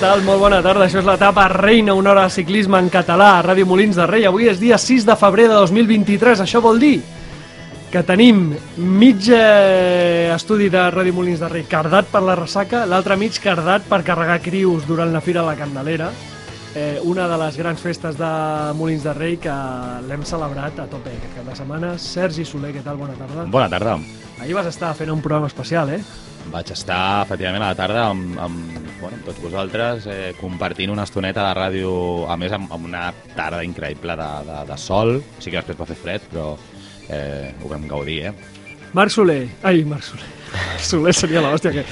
Tal? Molt bona tarda. Això és l'etapa Reina, una hora de ciclisme en català a Ràdio Molins de Rei. Avui és dia 6 de febrer de 2023. Això vol dir que tenim mig eh, estudi de Ràdio Molins de Rei cardat per la ressaca, l'altre mig cardat per carregar crius durant la Fira de la Candelera. Eh, una de les grans festes de Molins de Rei que l'hem celebrat a tope aquest cap de setmana. Sergi Soler, què tal? Bona tarda. Bona tarda. Ahir vas estar fent un programa especial, eh? Vaig estar, efectivament, a la tarda amb, amb, bueno, amb tots vosaltres, eh, compartint una estoneta de ràdio, a més amb, amb una tarda increïble de, de, de sol. Sí que després va fer fred, però eh, ho vam gaudir, eh? Marc Soler. Ai, Marc Soler. Soler seria l'hòstia que...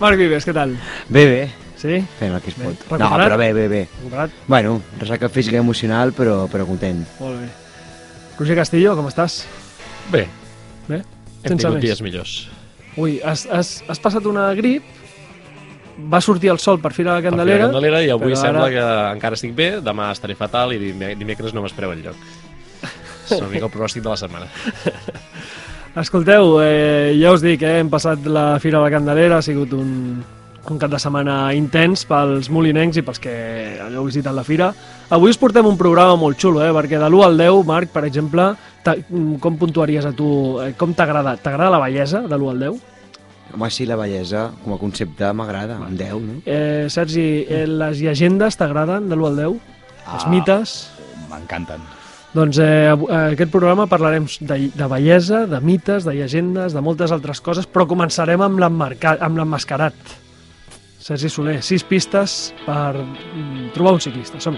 Marc Vives, què tal? Bé, bé, Sí? fem el que es Bé. pot. No, Recuperat? però bé, bé, bé. Recuperat? Bueno, ressaca física i emocional, però, però content. Molt bé. Roger Castillo, com estàs? Bé, Bé? hem Sense tingut més. dies millors. Ui, has, has, has passat una grip, va sortir el sol per Fira de la Per Candelera, la Candelera i avui sembla ara- que encara estic bé, demà estaré fatal i dimec- dimecres no m'espereu enlloc. És una mica el pronòstic de la setmana. Escolteu, eh, ja us dic, eh, hem passat la Fira de la Candelera, ha sigut un, un cap de setmana intens pels molinencs i pels que heu visitat la Fira. Avui us portem un programa molt xulo, eh, perquè de l'1 al 10, Marc, per exemple, com puntuaries a tu, eh, com t'agrada? T'agrada la bellesa de l'1 al 10? Home, sí, la bellesa com a concepte m'agrada, un 10, no? Eh, Sergi, eh, les llegendes t'agraden de l'1 al 10? Els Ah. mites? M'encanten. Doncs eh, eh, aquest programa parlarem de, de bellesa, de mites, de llegendes, de moltes altres coses, però començarem amb l'emmascarat. Sergi Soler, sis pistes per mm, trobar un ciclista. som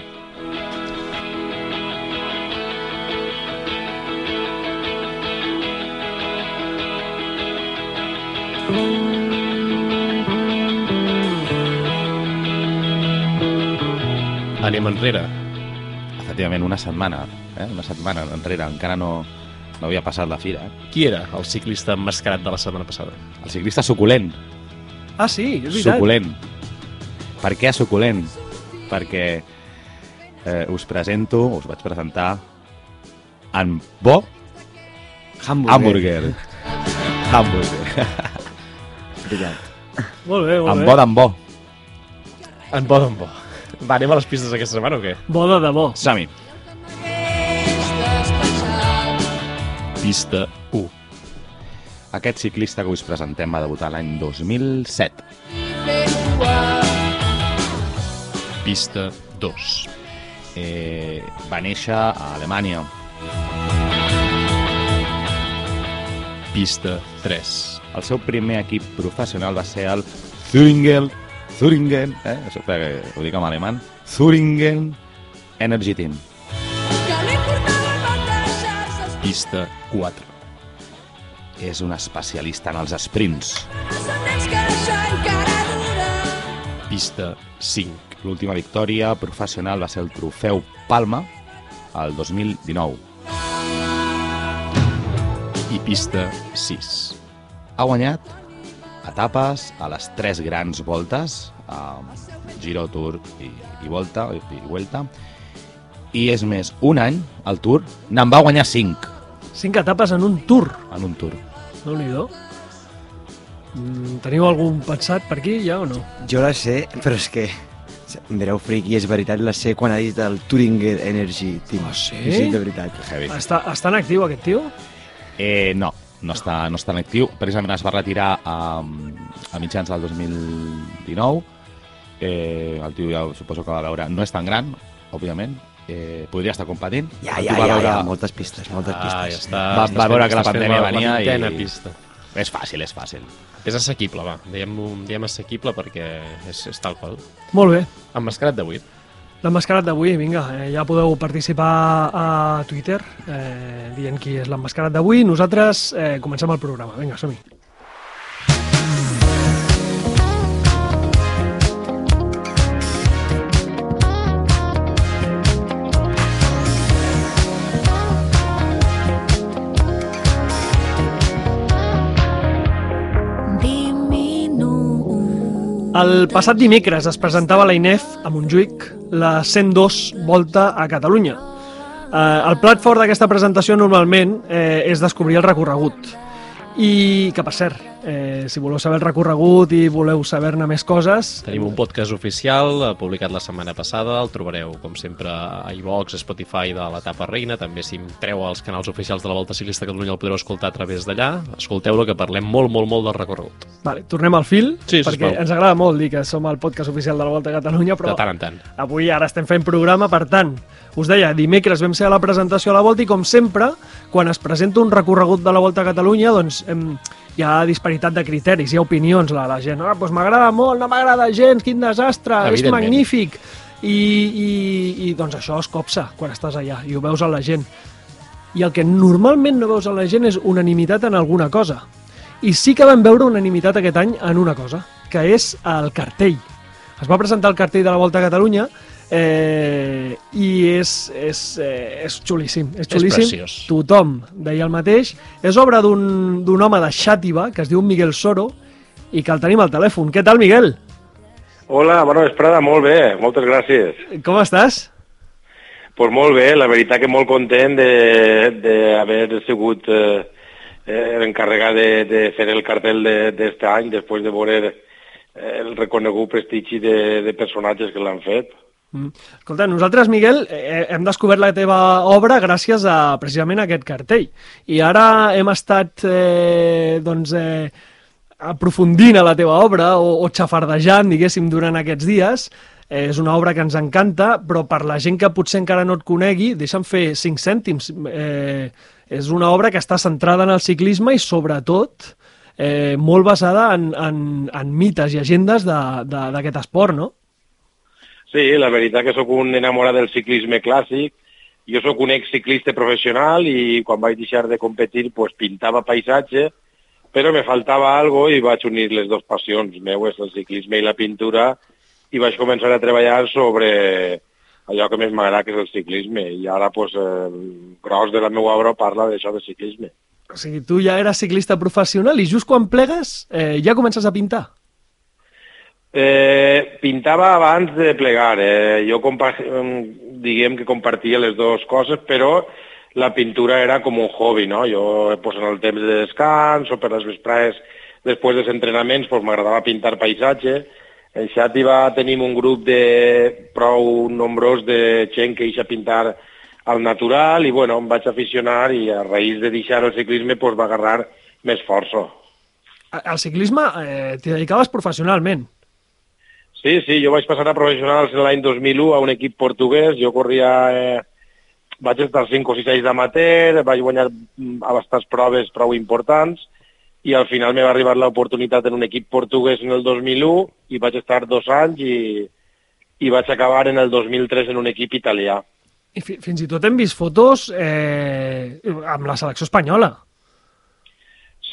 Anem enrere. Efectivament, una setmana, eh? una setmana enrere, encara no, no havia passat la fira. Qui era el ciclista emmascarat de la setmana passada? El ciclista suculent, Ah, sí, és veritat. suculent. Per què suculent? Perquè eh, us presento, us vaig presentar en Bo Hamburger. Hamburger. Hamburger. Veritat. Molt bé, molt En bé. Bo d'en Bo. En bo d'en bo. Va, anem a les pistes aquesta setmana o què? Bo de debò. Som-hi. Pista 1. Aquest ciclista que us presentem va debutar l'any 2007. Pista 2. Eh, va néixer a Alemanya. Pista 3. El seu primer equip professional va ser el Thüringen, Thüringen, eh? Això perquè ho dic en alemany, Thüringen Energy Team. Pista 4. És un especialista en els sprints. Pista 5. L'última victòria professional va ser el trofeu Palma el 2019. I pista 6. Ha guanyat etapes a les tres grans voltes, a Giro, Tour i, i Volta, i, i Vuelta, i és més, un any, el Tour, n'en va guanyar cinc Cinc etapes en un tour. en un Tour. no nhi mm, Teniu algun pensat per aquí, ja o no? Jo la sé, però és que em direu friqui, és veritat, la sé quan ha dit el Thüringer Energy Team. Ah, sí? Sí, de veritat. Heavy. Està, està en actiu aquest tio? Eh, no, no està, no està en actiu. Precisament es va retirar a, a mitjans del 2019. Eh, el tio ja suposo que va veure... No és tan gran, òbviament. Eh, podria estar competint. Ja, ja, ja, veure... ja, moltes pistes, moltes Ah, ja pistes. està. Va- va veure que la pandèmia venia la i- pista. És fàcil, és fàcil. És assequible, va. Diem, diem assequible perquè és, és tal qual. Molt bé. Emmascarat d'avui. L'emmascarat d'avui, vinga, eh, ja podeu participar a Twitter eh, dient qui és l'emmascarat d'avui. Nosaltres eh, comencem el programa. Vinga, som-hi. El passat dimecres es presentava la INEF a Montjuïc la 102 Volta a Catalunya. Eh, el plat fort d'aquesta presentació normalment eh, és descobrir el recorregut. I que, per cert, Eh, si voleu saber el recorregut i voleu saber-ne més coses... Tenim un podcast oficial, eh, publicat la setmana passada, el trobareu, com sempre, a iVox, Spotify de l'etapa reina, també si entreu als canals oficials de la Volta Ciclista Catalunya el podreu escoltar a través d'allà. Escolteu-lo, que parlem molt, molt, molt del recorregut. Vale, tornem al fil, Sí, perquè sisplau. ens agrada molt dir que som el podcast oficial de la Volta a Catalunya, però De tant en tant. avui ara estem fent programa, per tant, us deia, dimecres vam ser a la presentació a la Volta i com sempre, quan es presenta un recorregut de la Volta a Catalunya, doncs em, hi ha disparitat de criteris, hi ha opinions, la, la gent, ah, doncs m'agrada molt, no m'agrada gens, quin desastre, és magnífic. I, i, I doncs això es copsa quan estàs allà i ho veus a la gent. I el que normalment no veus a la gent és unanimitat en alguna cosa. I sí que vam veure unanimitat aquest any en una cosa, que és el cartell. Es va presentar el cartell de la Volta a Catalunya eh, i és, és, eh, és xulíssim. És xulíssim. preciós. Tothom deia el mateix. És obra d'un d'un home de Xàtiva, que es diu Miguel Soro, i que el tenim al telèfon. Què tal, Miguel? Hola, bona vesprada, molt bé, moltes gràcies. Com estàs? Pues molt bé, la veritat que molt content d'haver sigut eh, eh, encarregat de, de fer el cartell d'aquest de, any, després de veure eh, el reconegut prestigi de, de personatges que l'han fet. Mm. Escolta, nosaltres, Miguel, eh, hem descobert la teva obra gràcies a precisament a aquest cartell. I ara hem estat eh, doncs, eh, aprofundint a la teva obra o, o xafardejant, diguéssim, durant aquests dies. Eh, és una obra que ens encanta, però per la gent que potser encara no et conegui, deixa'm fer cinc cèntims. Eh, és una obra que està centrada en el ciclisme i, sobretot, eh, molt basada en, en, en mites i agendes de- de- d'aquest esport, no? Sí, la veritat que sóc un enamorat del ciclisme clàssic. Jo sóc un ex-ciclista professional i quan vaig deixar de competir pues, pintava paisatge, però me faltava algo i vaig unir les dues passions meues, el ciclisme i la pintura, i vaig començar a treballar sobre allò que més m'agrada, que és el ciclisme. I ara pues, el gros de la meva obra parla d'això de ciclisme. O sigui, tu ja eres ciclista professional i just quan plegues eh, ja comences a pintar. Eh, pintava abans de plegar. Eh? Jo diguem que compartia les dues coses, però la pintura era com un hobby, no? Jo pues, en el temps de descans o per les vesprades després dels entrenaments pues, m'agradava pintar paisatge. En Xàtiva tenim un grup de prou nombrós de gent que deixa pintar al natural i bueno, em vaig aficionar i a raïs de deixar el ciclisme pues, va agarrar més força. Al ciclisme eh, t'hi dedicaves professionalment. Sí, sí, jo vaig passar a professionals l'any 2001 a un equip portuguès, jo corria, eh, vaig estar 5 o 6 anys d'amateur, vaig guanyar mm, a bastants proves prou importants i al final me va arribar l'oportunitat en un equip portuguès en el 2001 i vaig estar dos anys i, i vaig acabar en el 2003 en un equip italià. I fi fins i tot hem vist fotos eh, amb la selecció espanyola.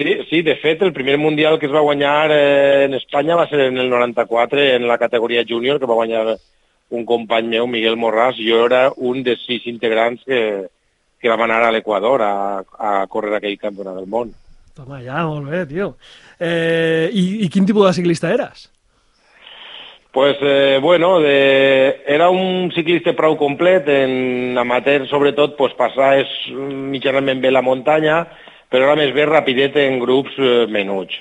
Sí, sí, de fet, el primer mundial que es va guanyar eh, en Espanya va ser en el 94, en la categoria júnior, que va guanyar un company meu, Miguel Morràs. Jo era un dels sis integrants que, que vam anar a l'Equador a, a córrer aquell campionat del món. Toma, ja, molt bé, tio. Eh, i, I quin tipus de ciclista eres? Pues, eh, bueno, de, era un ciclista prou complet, en amateur sobretot pues, passar és mitjanament bé la muntanya, però era més bé rapidet en grups eh, menuts.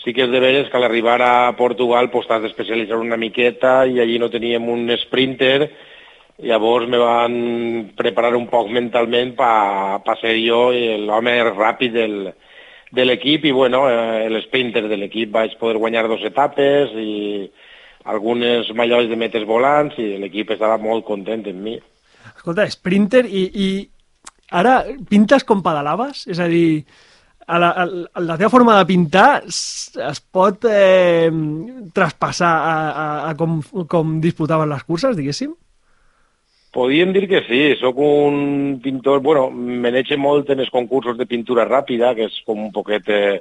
Sí que és de veres que a l'arribar a Portugal pues, t'has d'especialitzar una miqueta i allí no teníem un sprinter, llavors me van preparar un poc mentalment per pa ser jo l'home ràpid del, de l'equip i bueno, eh, l'sprinter de l'equip vaig poder guanyar dues etapes i algunes mallois de metes volants i l'equip estava molt content amb mi. Escolta, sprinter i, i ara pintes com pedalaves? És a dir, a la, a la teva forma de pintar es, es pot eh, traspassar a, a, a com, com disputaven les curses, diguéssim? Podríem dir que sí, sóc un pintor, bueno, me n'eche molt en els concursos de pintura ràpida, que és com un poquet eh,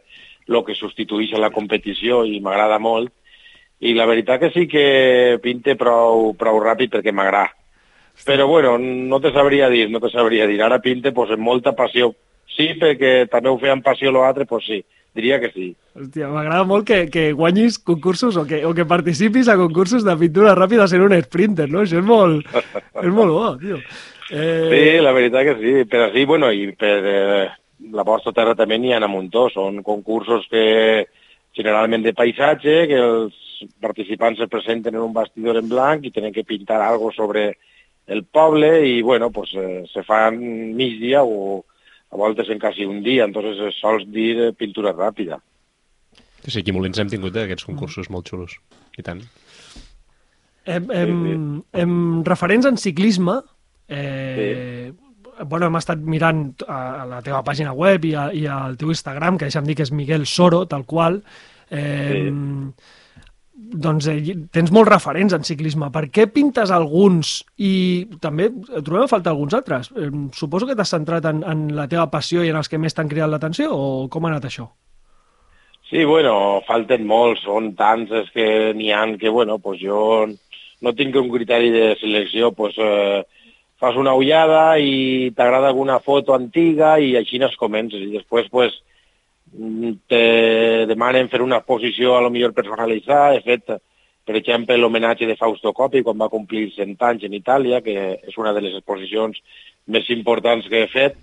que substitueix a la competició i m'agrada molt, i la veritat que sí que pinte prou, prou ràpid perquè m'agrada. Però bueno, no te sabria dir, no te sabria dir. Ara pinte pues, amb molta passió. Sí, perquè també ho feia amb passió l'altre, pues sí, diria que sí. Hòstia, m'agrada molt que, que guanyis concursos o que, o que participis a concursos de pintura ràpida sent un sprinter, no? Això és molt, és molt bo, tio. Eh, Sí, la veritat que sí, però sí, bueno, i per eh, la vostra terra també n'hi ha a muntó, són concursos que generalment de paisatge, que els participants se presenten en un bastidor en blanc i tenen que pintar algo sobre el poble i, bueno, pues, eh, se fan migdia o a voltes en quasi un dia, entonces es sols dir eh, pintura ràpida. Sí, aquí a Molins hem tingut eh, aquests concursos molt xulos. I tant. Hem, hem, hem referents en ciclisme, eh, bueno, hem estat mirant a, a la teva pàgina web i, a, i al teu Instagram, que deixa'm dir que és Miguel Soro, tal qual. Eh, Doncs eh, tens molts referents en ciclisme. Per què pintes alguns i també trobem a falta alguns altres? Eh, suposo que t'has centrat en, en la teva passió i en els que més t'han cridat l'atenció o com ha anat això? Sí, bueno, falten molts, són tants és que n'hi han que, bueno, pues jo no tinc un criteri de selecció, pues, eh, fas una ullada i t'agrada alguna foto antiga i així es comences. I després, pues, te demanen fer una exposició a lo millor personalitzada. He fet, per exemple, l'homenatge de Fausto Coppi quan va complir 100 anys en Itàlia, que és una de les exposicions més importants que he fet.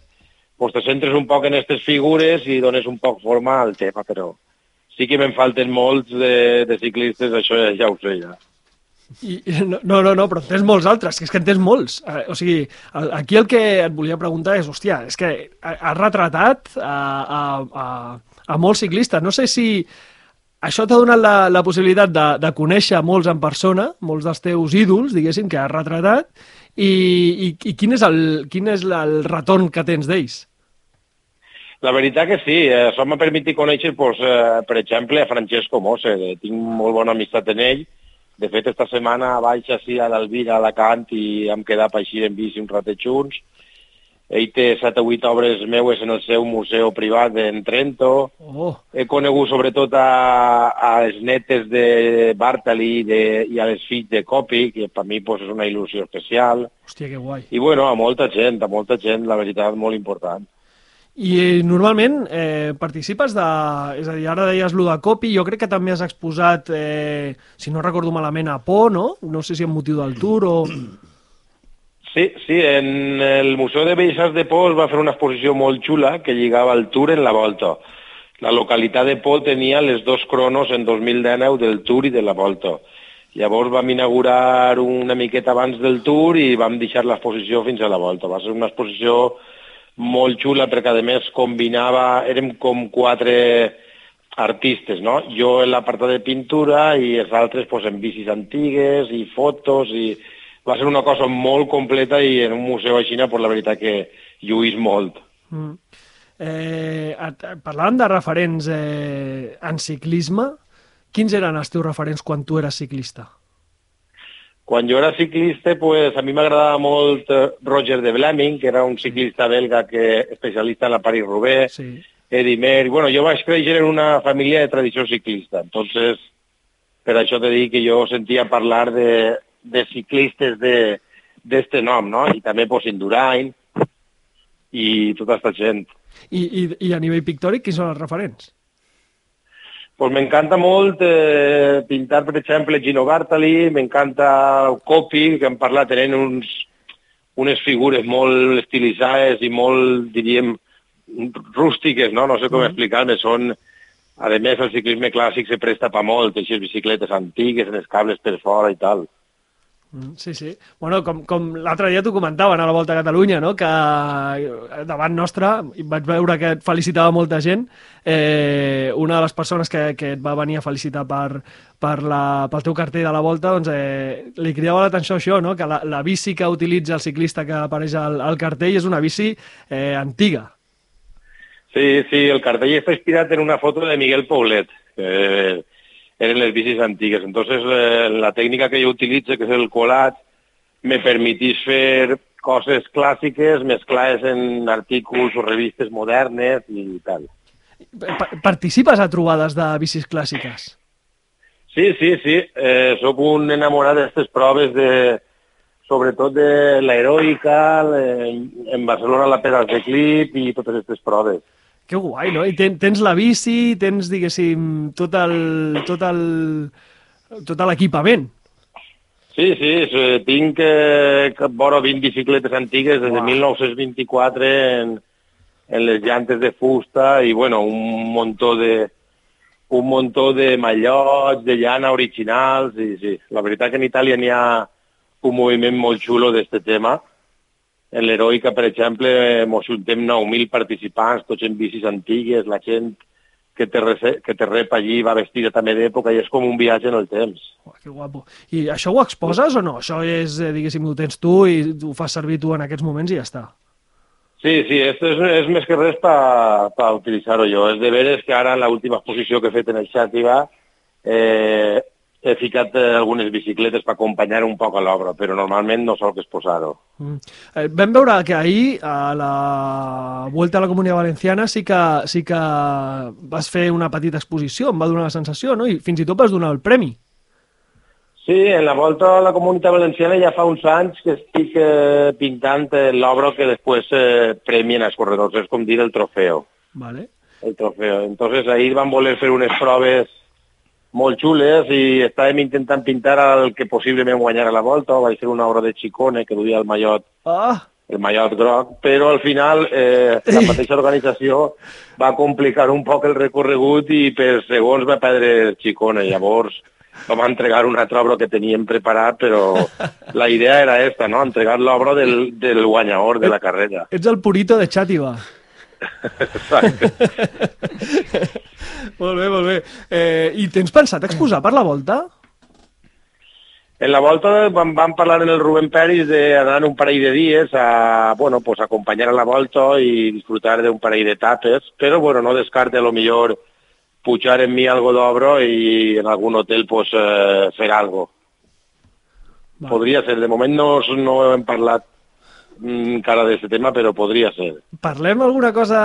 Pues te centres un poc en aquestes figures i dones un poc forma al tema, però sí que me'n falten molts de, de ciclistes, això ja, ja ho sé ja. I, no, no, no, però en tens molts altres, que és que en tens molts. Eh, o sigui, aquí el que et volia preguntar és, hòstia, és que has retratat a, a, a, a molts ciclistes. No sé si això t'ha donat la, la possibilitat de, de conèixer molts en persona, molts dels teus ídols, diguéssim, que has retratat, i, i, i quin és el, quin és el retorn que tens d'ells? La veritat que sí, eh, això m'ha permès conèixer, eh, per exemple, a Francesco Mose, que tinc molt bona amistat en ell. De fet, esta setmana vaig així a l'Alvira, a Alacant, i hem quedat per així en bici un ratet junts. Ell té 7 o 8 obres meues en el seu museu privat en Trento. Oh, He conegut sobretot a, a les netes de Bartali de, i a les fills de Copi, que per mi pues, és una il·lusió especial. hòstia, que guai. I bueno, a molta gent, a molta gent, la veritat, molt important. I eh, normalment eh, participes de... És a dir, ara deies lo de Copi, jo crec que també has exposat, eh, si no recordo malament, a Po, no? No sé si amb motiu del Tour o... Sí, sí, en el Museu de Belles Arts de Pol va fer una exposició molt xula que lligava el Tour en la volta. La localitat de Pol tenia les dos cronos en 2019 del Tour i de la volta. Llavors vam inaugurar una miqueta abans del Tour i vam deixar l'exposició fins a la volta. Va ser una exposició molt xula perquè a més combinava, érem com quatre artistes, no? Jo en l'apartat de pintura i els altres pues, en bicis antigues i fotos i va ser una cosa molt completa i en un museu així, pues, la veritat que lluís molt. Mm. Eh, parlant de referents eh, en ciclisme, quins eren els teus referents quan tu eres ciclista? Quan jo era ciclista, pues, a mi m'agradava molt eh, Roger de Vlaming, que era un ciclista belga que especialista en la Paris-Roubaix, Sí. Eddie Mer... Bueno, jo vaig créixer en una família de tradició ciclista, entonces per això te dic que jo sentia parlar de, de ciclistes de d'este nom, no? I també pues, Indurain i tota aquesta gent. I, i, I a nivell pictòric, quins són els referents? Pues m'encanta molt eh, pintar, per exemple, Gino Bartali, m'encanta Coppi, que hem parlat, tenen uns, unes figures molt estilitzades i molt, diríem, rústiques, no? No sé com Mhm. explicar-me, són... A més, el ciclisme clàssic se presta pa molt, així bicicletes antigues, en els cables per fora i tal. Mm, Sí, sí. Bueno, com, com l'altre dia t'ho comentaven a la Volta a Catalunya, no? que eh, davant nostre i vaig veure que et felicitava molta gent. Eh, una de les persones que, que et va venir a felicitar per, per la, pel teu cartell de la Volta doncs, eh, li cridava l'atenció això, no? que la, la bici que utilitza el ciclista que apareix al, al cartell és una bici eh, antiga. Sí, sí, el cartell està inspirat en una foto de Miguel Poblet, que eren les bicis antigues. Entonces, eh, la tècnica que jo utilitzo, que és el colat, me permetís fer coses clàssiques mesclades en artículs o revistes modernes i tal. Pa participes a trobades de bicis clàssiques? Sí, sí, sí, eh, sóc un enamorat d'aquestes proves de, sobretot de l'heroica, en Barcelona la Pedals de Clip i totes aquestes proves. Que guai, no? I ten, tens la bici, tens, diguéssim, tot el... tot el tot l'equipament. Sí, sí, tinc eh, que vora 20 bicicletes antigues des de Uau. 1924 en, en les llantes de fusta i, bueno, un muntó de, un muntó de mallots, de llana originals, i sí, la veritat que en Itàlia n'hi ha un moviment molt xulo d'aquest tema. l'Heroica, per exemple, mos juntem 9.000 participants, tots en bicis antigues, la gent que te, que te rep allí va vestida també d'època i és com un viatge en el temps. Uah, que guapo. I això ho exposes o no? Això és, eh, diguéssim, ho tens tu i ho fas servir tu en aquests moments i ja està. Sí, sí, esto és, és més que res per pa utilitzar-ho jo. És de veres que ara, en l'última exposició que he fet en el Xàtiva, eh, he ficat eh, algunes bicicletes per acompanyar un poc a l'obra, però normalment no sol que exposar-ho. Mm. Eh, vam veure que ahir a la Vuelta a la Comunitat Valenciana sí que, sí que vas fer una petita exposició, em va donar la sensació, no? I fins i tot vas donar el premi. Sí, en la volta a la Comunitat Valenciana ja fa uns anys que estic eh, pintant eh, l'obra que després eh, premien els corredors, és com dir el trofeu. Vale. el trofeo. Entonces ahir van voler fer unes proves molt xules i estàvem intentant pintar el que possiblement guanyara la volta, vaig fer una obra de Chicone que duia el mallot, Ah, el mallot groc, però al final eh, la mateixa organització va complicar un poc el recorregut i per segons va perdre el Chicone, llavors vam entregar una altra obra que teníem preparat, però la idea era esta, no? entregar l'obra del, del guanyador de la carrera. ets el purito de Xàtiva. Exacte. molt bé, molt bé. Eh, I tens pensat exposar per la volta? En la volta vam, vam parlar en el Rubén Peris d'anar un parell de dies a, bueno, pues, acompanyar a la volta i disfrutar d'un parell d'etapes, però bueno, no descarte a lo millor pujar en mi algo d'obra i en algun hotel pues, eh, fer algo. Vale. Podria ser, de moment no, no hem parlat mm, encara d'aquest tema, però podria ser. Parlem alguna cosa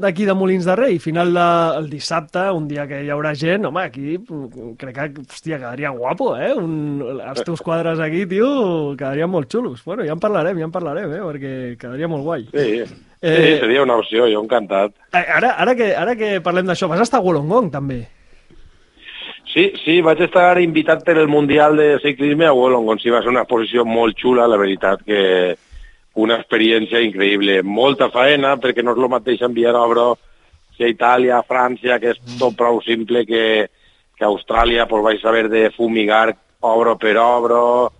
d'aquí de Molins de Rei? Final del de, dissabte, un dia que hi haurà gent, home, aquí mm, crec que, hòstia, quedaria guapo, eh? Un, els teus quadres aquí, tio, quedarien molt xulos. Bueno, ja en parlarem, ja en parlarem, eh? Perquè quedaria molt guai. Sí, Eh, sí seria una opció, jo encantat. Eh, Ara, ara, que, ara que parlem d'això, vas estar a Wollongong, també. Sí, sí, vaig estar invitat per el Mundial de Ciclisme a Wollongong. Sí, va ser una exposició molt xula, la veritat que una experiència increïble. Molta faena, perquè no és el mateix enviar obra a Itàlia, a França, que és tot prou simple que, que a Austràlia pues, vais saber de fumigar obra per obra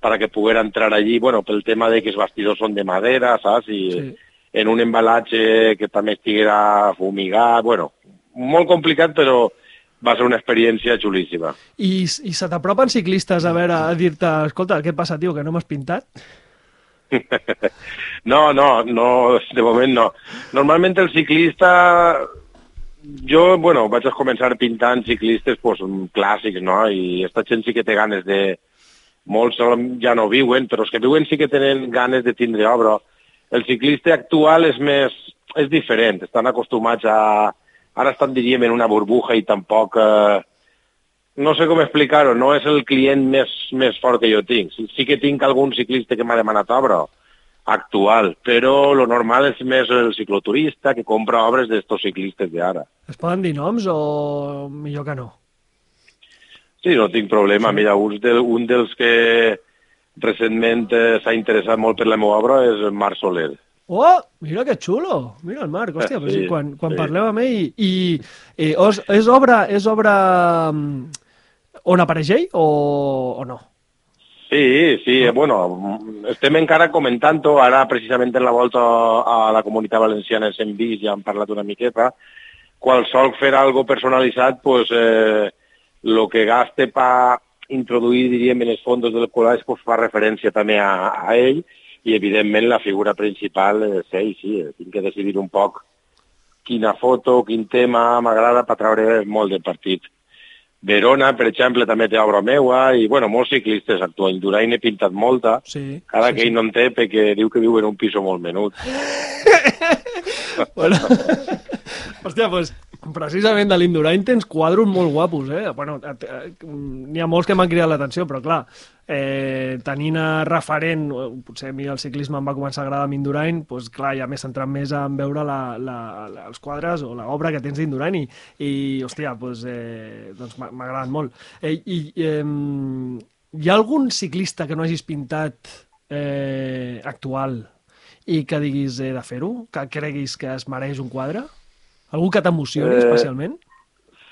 para que poguera entrar allí, bueno, pel tema de que els bastidors són de madera, saps? I sí. en un embalatge que també estiguera fumigat, bueno, molt complicat, però va ser una experiència xulíssima. I, i se t'apropen ciclistes a veure, a dir-te, escolta, què passa, tio, que no m'has pintat? No, no, no, de moment no. Normalment el ciclista, jo, bueno, vaig començar pintant ciclistes pues, clàssics, no? I esta gent sí que té ganes de... Molts ja no viuen, però els que viuen sí que tenen ganes de tindre obra. El ciclista actual és més... és diferent, estan acostumats a... Ara estan, diríem, en una burbuja i tampoc... Eh, no sé com explicar-ho, no és el client més, més fort que jo tinc. Sí, sí que tinc algun ciclista que m'ha demanat obra actual, però lo normal és més el cicloturista que compra obres d'estos ciclistes d'ara. Es poden dir noms o millor que no? Sí, no tinc problema. Mira, un, del, un dels que recentment eh, s'ha interessat molt per la meva obra és Marc Soler. Oh, mira que xulo! Mira el Marc, hòstia, però sí, Sí, quan, quan sí. parleu amb ell... I, i és, és obra, és obra mm, on apareix ell o, o no? Sí, sí, bueno, estem encara comentant-ho, ara precisament en la volta a la comunitat valenciana ens hem vist, ja hem parlat una miqueta, qualsevol fer algo personalitzat, pues, eh, lo que gaste pa introduir, diríem, en els fondos del col·legi, pues, fa referència també a, a ell, i evidentment la figura principal és ell, sí, tinc que decidir un poc quina foto, quin tema m'agrada per treure molt de partit. Verona, per exemple, també té obra meua, i, bueno, molts ciclistes actuen. Indurain he pintat molta, Sí. cada sí, que ell no en té perquè diu que viu en un piso molt menut. Bueno, hòstia, doncs precisament de l'Indurain tens quadros molt guapos, eh? Bueno, et- eh, n'hi ha molts que m'han cridat l'atenció, però clar, eh, tenint a referent, eh, potser a mi el ciclisme em va començar a agradar amb Indurain, doncs clar, ja m'he centrat més en veure la, la, la, els quadres o l'obra que tens d'Indurain i, i, hòstia, doncs, eh, doncs m'ha agradat molt. Eh, I eh, hi ha algun ciclista que no hagis pintat eh, actual i que diguis he de fer-ho? Que creguis que es mereix un quadre? Algú que t'emocioni Eh, especialment?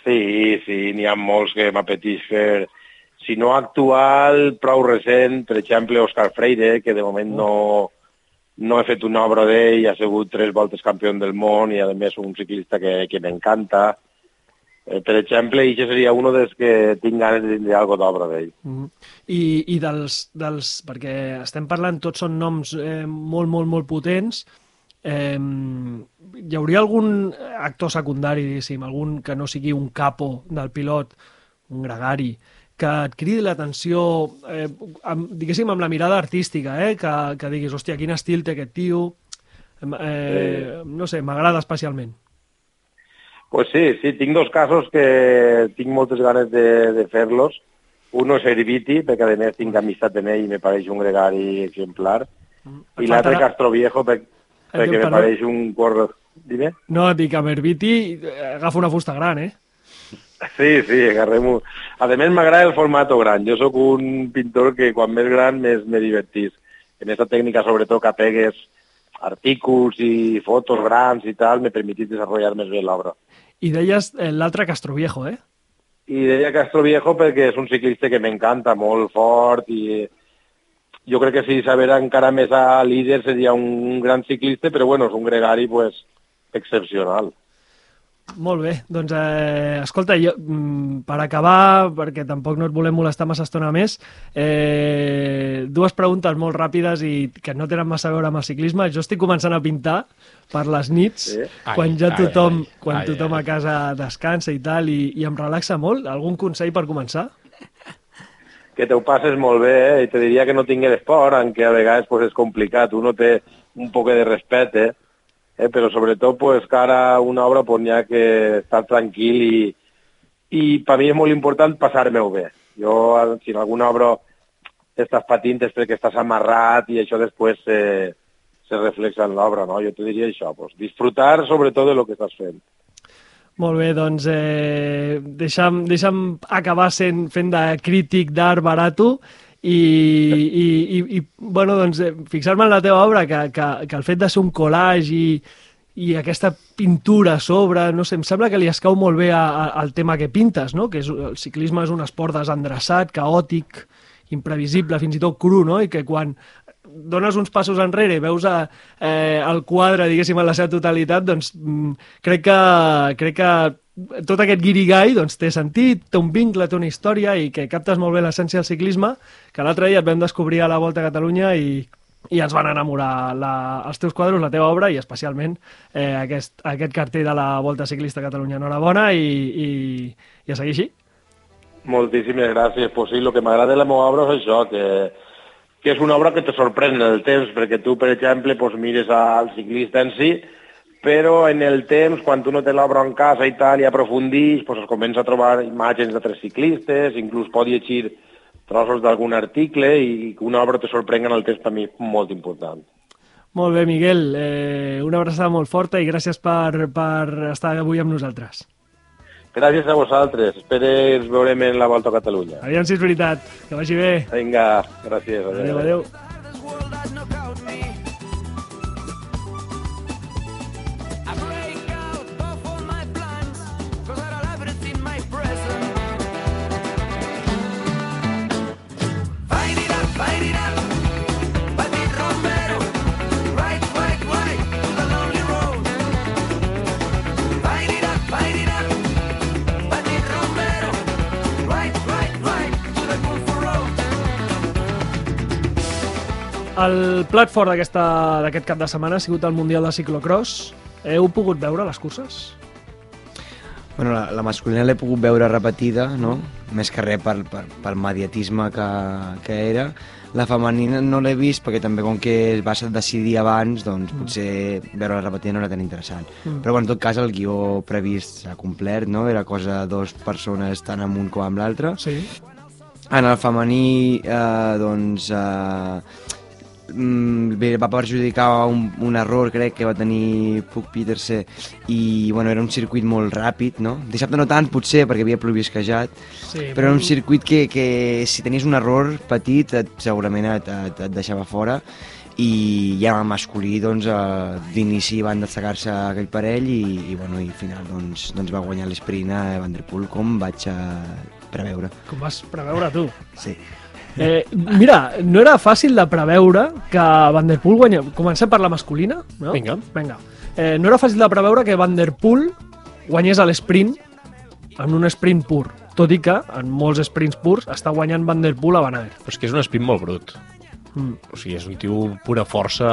Sí, sí, n'hi ha molts que m'apeteix fer. Si no actual, prou recent, per exemple, Òscar Freire, que de moment no, no he fet una obra d'ell, ha sigut tres voltes campió del món i, a més, un ciclista que, que m'encanta. Eh, per exemple, i seria un dels que tinc ganes de tindre alguna d'obra d'ell. Mm. I, I dels, dels... Perquè estem parlant, tots són noms eh, molt, molt, molt potents. Eh, hi hauria algun actor secundari, diguéssim, algun que no sigui un capo del pilot, un gregari, que et cridi l'atenció, eh, amb, diguéssim, amb la mirada artística, eh? que, que diguis, hòstia, quin estil té aquest tio, eh, no sé, m'agrada especialment. Pues sí, sí, tinc dos casos que tinc moltes ganes de, de fer-los. Uno és Herbiti, perquè a més tinc amistat en ell i me pareix un gregari exemplar. Mm. I l'altre Castroviejo, per, perquè me perdó? pareix un corre... Dime? No, dic, amb Herbiti eh, agafa una fusta gran, eh? Sí, sí, agarrem-ho. A més, m'agrada el formato gran. Jo sóc un pintor que quan més gran més me divertís. En aquesta tècnica, sobretot, que pegues artículs i fotos grans i tal, me permetís desenvolupar més bé l'obra. I deies eh, l'altre Castroviejo, eh? I deia Castroviejo perquè és un ciclista que m'encanta, molt fort i jo crec que si sabera encara més a líder seria un gran ciclista, però bueno, és un gregari pues, excepcional. Molt bé, doncs eh, escolta, jo, mm, per acabar, perquè tampoc no et volem molestar massa estona més, eh, dues preguntes molt ràpides i que no tenen massa a veure amb el ciclisme. Jo estic començant a pintar per les nits, Sí. quan Ai, ja ai, tothom, ai, quan ai, tothom ai. a casa descansa i tal, i, i em relaxa molt. Algun consell per començar? Que te ho passes molt bé eh? i te diria que no tingués esport, aunque a vegades pues, és complicat. Uno té un poc de respecte, eh? però sobretot pues, cara a una obra pues, n'hi ha que estar tranquil i, i per mi és molt important passar-me-ho bé. Jo, si en alguna obra estàs patint és perquè estàs amarrat i això després se, se reflexa en l'obra, no? Jo te diria això, pues, disfrutar sobretot de lo que estàs fent. Molt bé, doncs eh, deixa'm, deixa'm acabar sent, fent de crític d'art barato i, i, i, i bueno, doncs, eh, fixar-me en la teva obra, que, que, que el fet de ser un collage i, i aquesta pintura a sobre, no sé, em sembla que li escau molt bé a, a, al tema que pintes, no? que és, el ciclisme és un esport desendreçat, caòtic, imprevisible, fins i tot cru, no? i que quan dones uns passos enrere i veus a, eh, el quadre, diguéssim, en la seva totalitat, doncs mm, crec que, crec que tot aquest guirigall doncs, té sentit, té un vincle, té una història i que captes molt bé l'essència del ciclisme, que l'altre dia et vam descobrir a la Volta a Catalunya i, i ens van enamorar la, els teus quadros, la teva obra i especialment eh, aquest, aquest cartell de la Volta Ciclista a Catalunya. Enhorabona i, i, i a seguir així. Moltíssimes gràcies. Pues sí, el que m'agrada de la meva obra és això, que, que és una obra que te sorprèn en el temps, perquè tu, per exemple, pues, mires al ciclista en si, però en el temps, quan tu no tens l'obra en casa i tal, i aprofundix, pues, es comença a trobar imatges d'altres ciclistes, inclús pot llegir trossos d'algun article i una obra te sorprenga en el temps per mi molt important. Molt bé, Miguel. Eh, una abraçada molt forta i gràcies per, per estar avui amb nosaltres. Gràcies a vosaltres. Espero ens veurem en la Volta a Catalunya. Aviam si és veritat. Que vagi bé. Vinga, gràcies. Adéu, adéu. this El plat fort d'aquest cap de setmana ha sigut el Mundial de Ciclocross. Heu pogut veure les curses? Bueno, la, la masculina l'he pogut veure repetida, no? Més que res per, per, pel mediatisme que, que era. La femenina no l'he vist perquè també com que es va decidir abans, doncs potser veure la repetida no era tan interessant. Mm. Però bueno, en tot cas el guió previst s'ha complert, no? Era cosa de dues persones tant amb un com amb l'altre. Sí. En el femení, eh, doncs, eh, mm, va perjudicar un, un error, crec, que va tenir Puck Peterse i, bueno, era un circuit molt ràpid, no? Dissabte no tant, potser, perquè havia plovisquejat, sí però era un circuit que, que si tenies un error petit, et, segurament et, et, et deixava fora i ja en el masculí doncs, eh, d'inici van destacar-se aquell parell i, i, bueno, i al final doncs, doncs va guanyar l'esprint a Van Der Poel com vaig a preveure. Com vas preveure tu. Sí. Eh, mira, no era fàcil de preveure que Van Der Poel guanya... Comencem per la masculina, no? Vinga. Vinga. Eh, no era fàcil de preveure que Van Der Poel guanyés a l'esprint en un sprint pur, tot i que en molts sprints purs està guanyant Van Der Poel a Van Aert. Però és que és un sprint molt brut. Mm. O sigui, és un tio pura força,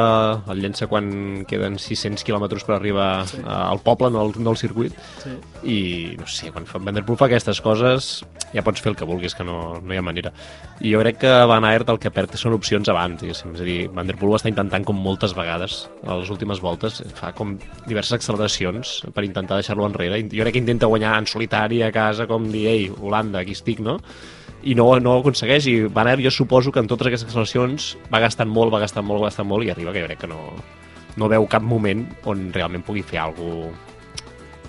el llença quan queden 600 quilòmetres per arribar sí. al poble, no al, no al circuit. Sí. I, no sé, quan fa, Van Der Poel fa aquestes coses, ja pots fer el que vulguis, que no, no hi ha manera. I jo crec que Van Aert el que perd són opcions abans, diguéssim. És a dir, Van Der Poel ho està intentant com moltes vegades a les últimes voltes, fa com diverses acceleracions per intentar deixar-lo enrere. Jo crec que intenta guanyar en solitari a casa, com dir, ei, Holanda, aquí estic, no? I no, no ho aconsegueix i Van Aert jo suposo que en totes aquestes acceleracions va gastant molt, va gastant molt, va gastant molt i arriba que jo crec que no, no veu cap moment on realment pugui fer alguna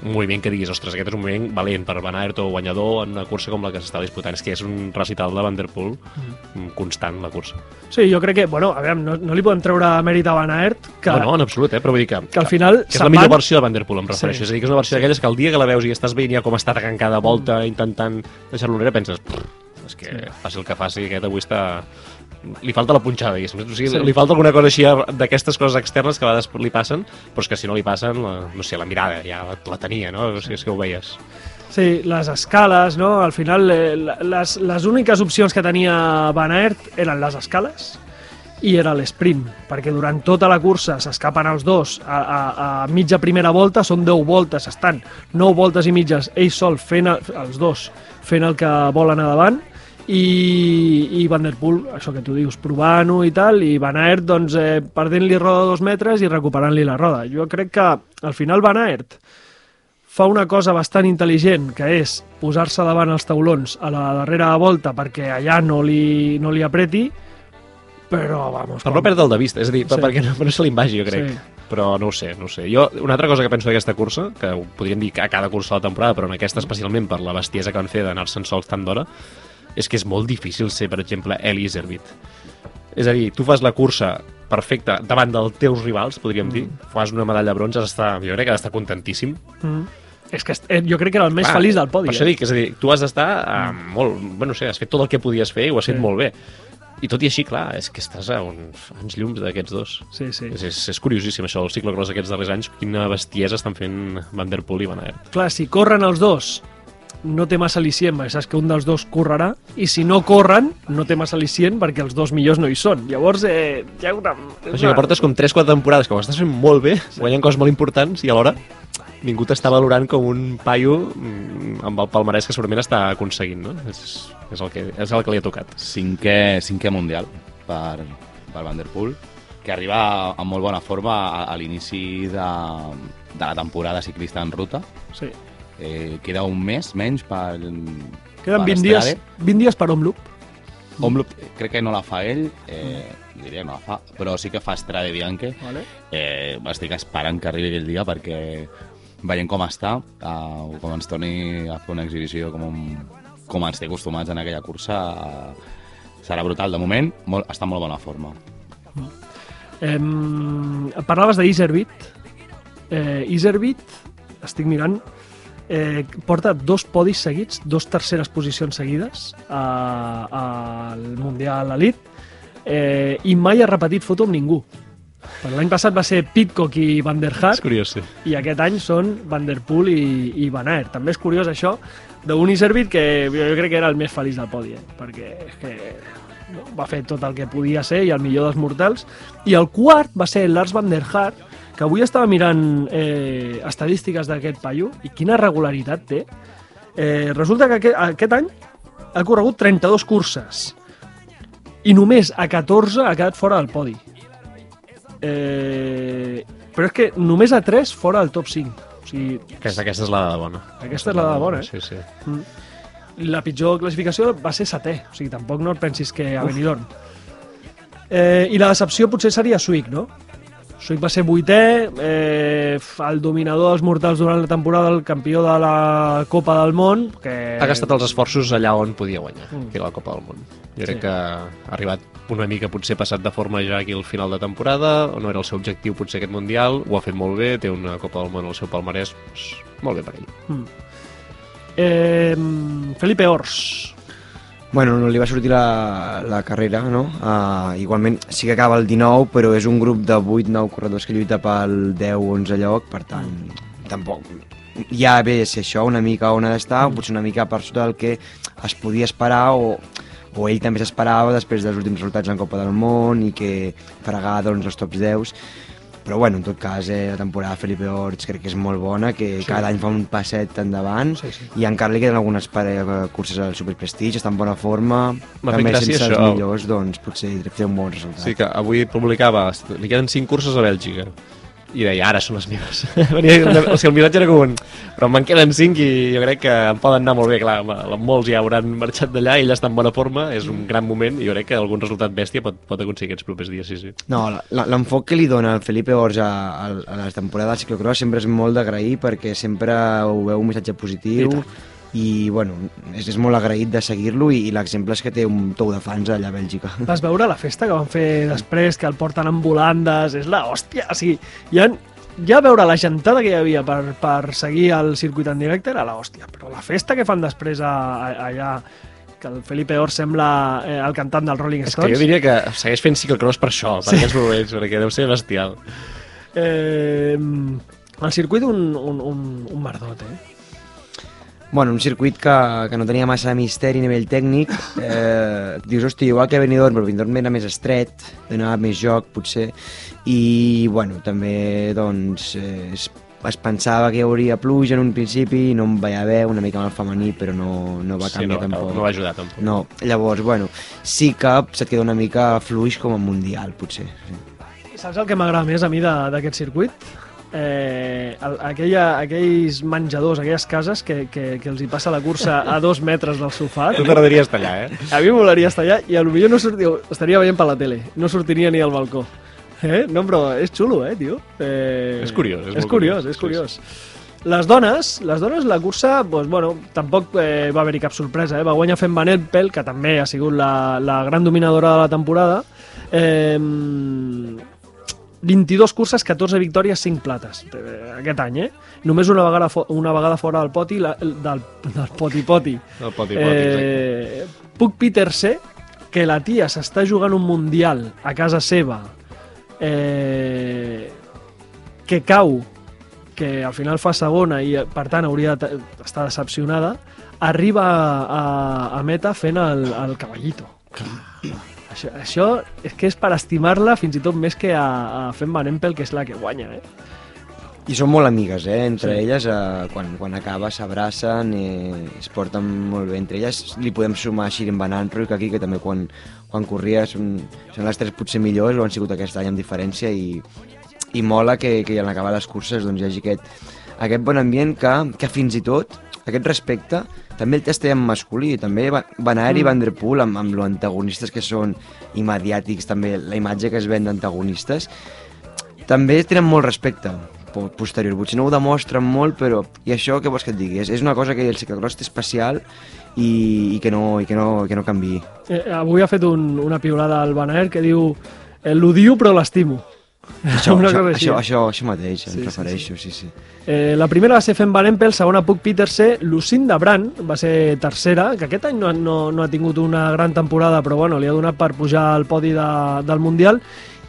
un moviment que diguis, ostres, aquest és un moviment valent per Van Aert o guanyador en una cursa com la que s'està disputant. És que és un recital de Van Der Poel mm. constant, la cursa. Sí, jo crec que, bueno, a veure, no, no li podem treure mèrit a Van Aert, que. No, no, en absolut, eh? però vull dir que, que al final que és la millor van- versió de Van Der Poel, em refereixo. Sí. És a dir, que és una versió d'aquelles que el dia que la veus i estàs veient ja com està atacant cada volta, intentant deixar-lo enrere, penses, "Prr, és que sí. faci el que faci, aquest avui està... Li falta la punxada, diguéssim. O sigui, Sí. li falta alguna cosa així d'aquestes coses externes que a vegades li passen, però és que si no li passen, la, no sé, la mirada ja la, la tenia, no? O sigui, és que ho veies. Sí, les escales, no? Al final, eh, les, les úniques opcions que tenia Van Aert eren les escales i era l'esprint, perquè durant tota la cursa s'escapen els dos a, a, a mitja primera volta, són 10 voltes, estan 9 voltes i mitges, ell sol fent el, els dos fent el que volen a davant i, i Van Der Poel, això que tu dius, provant-ho i tal, i Van Aert doncs, eh, perdent-li roda dos metres i recuperant-li la roda. Jo crec que al final Van Aert fa una cosa bastant intel·ligent, que és posar-se davant els taulons a la darrera volta perquè allà no li, no li apreti, però, vamos... Per no perdre'l de vista, és a dir, Sí. perquè no, no se li vagi, jo crec. Sí. Però no ho sé, no ho sé. Jo, una altra cosa que penso d'aquesta cursa, que ho podríem dir a cada cursa de la temporada, però en aquesta especialment per la bestiesa que van fer d'anar-se'n sols tant d'hora, és que és molt difícil ser, per exemple, Eli Iservit. És a dir, tu fas la cursa perfecta davant dels teus rivals, podríem mm. dir, fas una medalla de bronze, has d'estar, jo crec que has d'estar contentíssim. Mm. És que eh, jo crec que era el més Clar, feliç del podi. Per això eh? dic, és a dir, tu has d'estar eh, molt... Bueno, no sé, has fet tot el que podies fer i ho has Sí. fet molt bé. I tot i així, clar, és que estàs a uns anys llums d'aquests dos. Sí, sí. És, és, és curiosíssim això, el ciclocross aquests darrers anys, quina bestiesa estan fent Van Der Poel i Van Aert. Clar, si corren els dos, no té massa al·licient, perquè saps que un dels dos correrà, i si no corren, no té massa al·licient perquè els dos millors no hi són. Llavors, eh, hi ha una... O sigui que portes com 3-4 temporades que ho estàs fent molt bé, guanyant coses molt importants i alhora ningú t'està valorant com un paio mm, amb el palmarès que segurament està aconseguint, no? És, és, el, que, és el que li ha tocat. cinquè, cinquè mundial per, per Van Der Poel, que arriba amb molt bona forma a, a l'inici de, de la temporada ciclista en ruta. Sí. Eh, queda un mes menys per... Queden per 20 dies, Strade. 20 dies per Omloop. Omloop crec que no la fa ell, eh, diria no la fa, però sí que fa Strade Bianche. Vale. Eh, estic esperant que arribi aquell dia perquè veient com està, eh, com ens torni a fer una exhibició com, un, com ens té acostumats en aquella cursa, eh, serà brutal. De moment, molt, està en molt bona forma. Eh, parlaves d'Iservit. Eh, Iservit, estic mirant, eh, porta dos podis seguits, dos terceres posicions seguides al Mundial Elite eh, i mai ha repetit foto amb ningú. L'any passat va ser Pitcock i Van der És Haar curiós, sí. i aquest any són Van der Poel i, i Van Aert. També és curiós això d'un Iservit que jo, jo crec que era el més feliç del podi, eh? perquè és que no, va fer tot el que podia ser i el millor dels mortals. I el quart va ser Lars Van der Haar, que avui estava mirant eh, estadístiques d'aquest paio i quina regularitat té. Eh, resulta que aquest, aquest any ha corregut 32 curses i només a 14 ha quedat fora del podi. Eh, però és que només a 3 fora del top 5. O sigui, Aquesta, aquesta és la dada bona. Aquesta és la dada bona, eh? Sí, sí. la pitjor classificació va ser setè, o sigui, tampoc no et pensis que a Benidorm. Eh, I la decepció potser seria Swick, no? Swick va ser vuitè, eh, el dominador dels mortals durant la temporada, el campió de la Copa del Món, que... Ha gastat els esforços allà on podia guanyar, Mm. que era la Copa del Món. Jo crec Sí. que ha arribat una mica potser passat de forma ja aquí al final de temporada, o no era el seu objectiu potser aquest Mundial, ho ha fet molt bé, té una Copa del Món al seu palmarès, doncs, molt bé per ell. Mm. Eh, Felipe Ors. Bueno, no li va sortir la, la carrera, no? Uh, igualment sí que acaba el 19, però és un grup de 8-9 corredors que lluita pel 10-11 lloc, per tant, tampoc... Ja ve ser això, una mica on ha d'estar, potser una mica per sota del que es podia esperar o, o ell també s'esperava després dels últims resultats en Copa del Món i que fregar doncs, els tops 10 però bueno, en tot cas, eh, la temporada de Felipe Orts crec que és molt bona, que sí. cada any fa un passet endavant Sí, sí. i encara li queden algunes pare- curses al Super Prestige, està en bona forma, també sense això. els millors, doncs potser fer un bon resultat. Sí que avui publicava, li queden 5 curses a Bèlgica, i deia, ara són les meves. Venia, o sigui, el missatge era com un... Però me'n queden 5 i jo crec que em poden anar molt bé, clar, molts ja hauran marxat d'allà, ell està en bona forma, és un gran moment, i jo crec que algun resultat bèstia pot, pot aconseguir aquests propers dies, sí, sí. No, l'enfoc que li dona el Felipe Ors a, a, la temporada del ciclocross sempre és molt d'agrair perquè sempre ho veu un missatge positiu i, bueno, és, és molt agraït de seguir-lo i, i l'exemple és que té un tou de fans allà a Bèlgica. Vas veure la festa que van fer després, que el porten amb volandes, és la hòstia, o sigui, ja, ja veure la gentada que hi havia per, per seguir el circuit en directe era la hòstia, però la festa que fan després a, a, allà, que el Felipe Or sembla eh, el cantant del Rolling És que Stones, jo diria que segueix fent ciclocross per això, per Sí. aquests moments, perquè deu ser bestial. eh, el circuit un, un, un, un merdot, eh? Bueno, un circuit que, que no tenia massa misteri a nivell tècnic. Eh, dius, hosti, igual que Benidorm, però Benidorm era més estret, donava més joc, potser. I, bueno, també, doncs, eh, es, es pensava que hi hauria pluja en un principi i no en va haver una mica amb el femení, però no, no va Sí, canviar no, tampoc. no va ajudar tampoc. No, llavors, bueno, sí que se't queda una mica fluix com a Mundial, potser. Sí. Saps el que m'agrada més a mi d'aquest circuit? Eh, el, aquella, aquells menjadors, aquelles cases que, que, que els hi passa la cursa a dos metres del sofà. Tu t'agradaria estar allà, eh? A mi m'agradaria estar allà i potser no sortia, estaria veient per la tele, no sortiria ni al balcó. Eh? No, però és xulo, eh, tio? Eh... És curiós, és És, curiós, curiós, és sí, curiós. Les dones, les dones, la cursa, doncs, bueno, tampoc eh, va haver-hi cap sorpresa. Eh? Va guanyar fent Van Empel, que també ha sigut la, la gran dominadora de la temporada. Eh, 22 curses, 14 victòries, 5 plates eh, aquest any, eh? Només una vegada, fo una vegada fora del poti, la, del, del poti-poti. El poti, poti, exacte. Eh, puc Peterse, que la tia s'està jugant un mundial a casa seva, eh, que cau, que al final fa segona i per tant hauria d'estar decepcionada, arriba a, a meta fent el, el cavallito. Això, això és que és per estimar-la fins i tot més que a, a fent Van Empel, que és la que guanya, eh? I són molt amigues, eh? Entre Sí. elles, eh, quan, quan acaba, s'abracen, eh, es porten molt bé entre elles. Li podem sumar Shirin Van Anruyk aquí, que també quan, quan corria són, són les tres potser millors, ho han sigut aquest any amb diferència, i, i mola que, que en acabar les curses doncs, hi hagi aquest, aquest bon ambient que, que fins i tot, aquest respecte, també el testem masculí, també Va- Van Aert i Mm. Van Der Poel, amb, amb lo antagonistes que són i mediàtics, també la imatge que es ven d'antagonistes, també tenen molt respecte po- posterior. Potser no ho demostren molt, però... I això, què vols que et digui? És, és una cosa que el ciclocross té especial i, i, que, no, i que, no, que no canvi. eh avui ha fet un, una piulada al Van Aert que diu l'odio però l'estimo. Això, Una això, cosa així. això, això, això mateix, Sí, em sí, refereixo, sí, sí. Eh, la primera va ser fent Van Empel, segona Puc Peterse, Lucinda Brand va ser tercera, que aquest any no, no, no ha tingut una gran temporada, però bueno, li ha donat per pujar al podi de, del Mundial,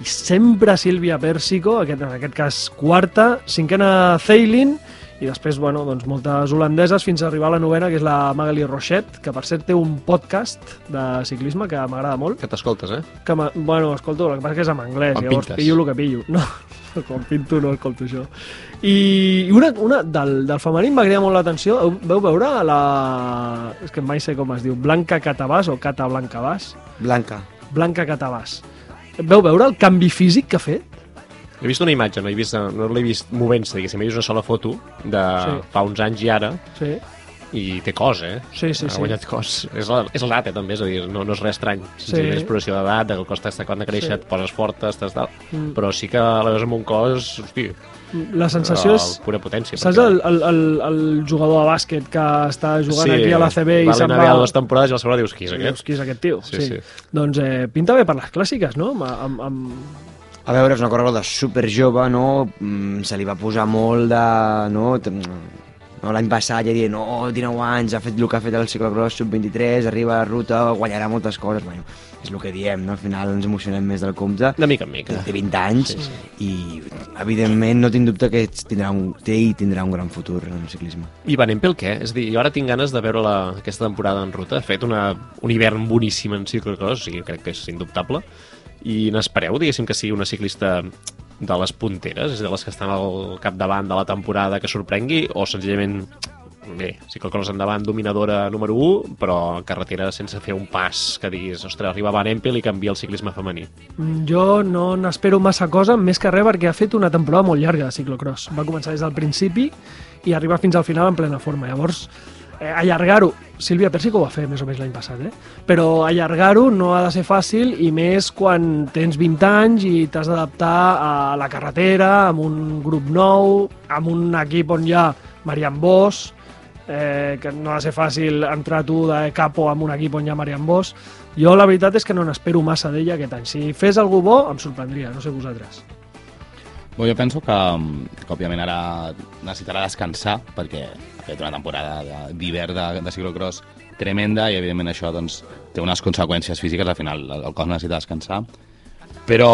i sempre Sílvia Pèrsico, aquest, en aquest cas quarta, cinquena Ceylin, i després, bueno, doncs moltes holandeses fins a arribar a la novena, que és la Magali Rochette, que per cert té un podcast de ciclisme que m'agrada molt, Que t'escoltes, eh? que bueno, escolto, el que passa que és en anglès, Quan llavors pintes. pillo el que pillo. No, quan pinto no escolto això. I una, una del, del femení em va cridar molt l'atenció. Veu veure la... És que mai sé com es diu. Blanca Catabàs o Cata Blancabàs? Blanca. Blanca Catabàs. Veu veure el canvi físic que ha fet? He vist una imatge, no l'he vist, no l'he vist movent-se, diguéssim, he vist una sola foto de Sí. fa uns anys i ara, Sí. i té cos, eh? Sí, sí, ha sí. guanyat cos. És l'edat, eh, també, és a dir, no, no és res estrany. Sí. És exploració d'edat, de que el cos t'està quan de créixer, Sí. et poses forta, estàs tal... Mm. Però sí que la veus amb un cos, hosti, La sensació és... pura potència. Saps perquè- el, el, el, el jugador de bàsquet que està jugant aquí a la CB i se'n va... dues temporades i la segona dius, qui és Dius, aquest? qui és aquest tio? Sí, sí. Doncs eh, pinta bé per les clàssiques, no? Amb, amb, amb... A veure, és una corredora super jove, no? Mm, Se li va posar molt de... No? No L'any passat ja dient, no, 19 anys, ha fet el que ha fet el ciclocross sub-23, arriba a la ruta, guanyarà moltes coses. Bueno, és el que diem, no? Al final ens emocionem més del compte. De mica en mica. Té 20 anys sí, sí. i, evidentment, no tinc dubte que tindrà un, té i tindrà un gran futur en el ciclisme. I Van Empel què? És a dir, jo ara tinc ganes de veure la, aquesta temporada en ruta. Ha fet una, un hivern boníssim en ciclocross, i crec que és indubtable. I n'espereu, diguéssim, que sigui una ciclista de les punteres, és de les que estan al capdavant de la temporada que sorprengui, o senzillament bé, ciclocross endavant, dominadora número 1, però carretera sense fer un pas que diguis, ostres, arriba Van Empel i canvia el ciclisme femení. Jo no n'espero massa cosa, més que res perquè ha fet una temporada molt llarga de ciclocross. Va començar des del principi i arriba fins al final en plena forma. Llavors, eh, allargar-ho... Sílvia Persico ho va fer més o menys l'any passat, eh? Però allargar-ho no ha de ser fàcil i més quan tens 20 anys i t'has d'adaptar a la carretera, amb un grup nou, amb un equip on hi ha Marian Bosch, eh, que no ha de ser fàcil entrar tu de capo amb un equip on hi ha Marian Bosch. Jo la veritat és que no n'espero massa d'ella aquest any. Si fes algú bo, em sorprendria, no sé vosaltres. Bé, jo penso que, que òbviament ara necessitarà descansar perquè ha fet una temporada d'hivern de, de ciclocross tremenda i evidentment això doncs, té unes conseqüències físiques, al final el, el cos necessita descansar. Però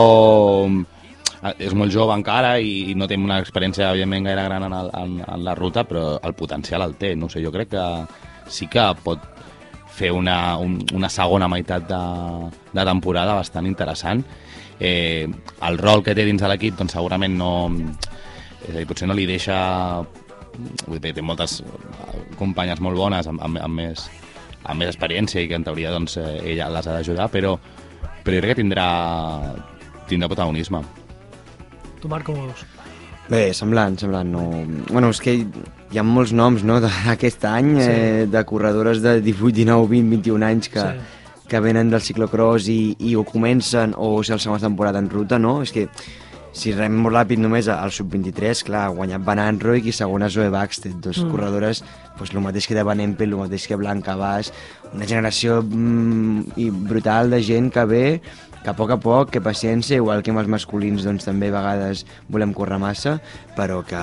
eh, és molt jove encara i, i no té una experiència evidentment gaire gran en, el, en, en la ruta però el potencial el té, no sé, jo crec que sí que pot fer una, un, una segona meitat de, de temporada bastant interessant eh, el rol que té dins de l'equip doncs segurament no és a dir, potser no li deixa vull dir, té moltes eh, companyes molt bones amb, amb, amb, més, amb més experiència i que en teoria doncs, eh, ella les ha d'ajudar però, però jo crec que tindrà tindrà protagonisme Tu, Marc, com ho veus? Bé, semblant, semblant. No... Bueno, és que hi ha molts noms no, d'aquest any, Sí. eh, de corredores de 18, 19, 20, 21 anys que, Sí. que venen del ciclocross i, i o comencen o és la segona temporada en ruta, no? És que si rem molt ràpid només al sub-23, clar, ha guanyat Van Anroy i segona Zoe Baxted, dos Mm. mm. corredores, doncs, el mateix que de Van Empel, el mateix que Blanca Bas, una generació mm, i brutal de gent que ve, que a poc a poc, que paciència, igual que amb els masculins doncs també a vegades volem córrer massa, però que,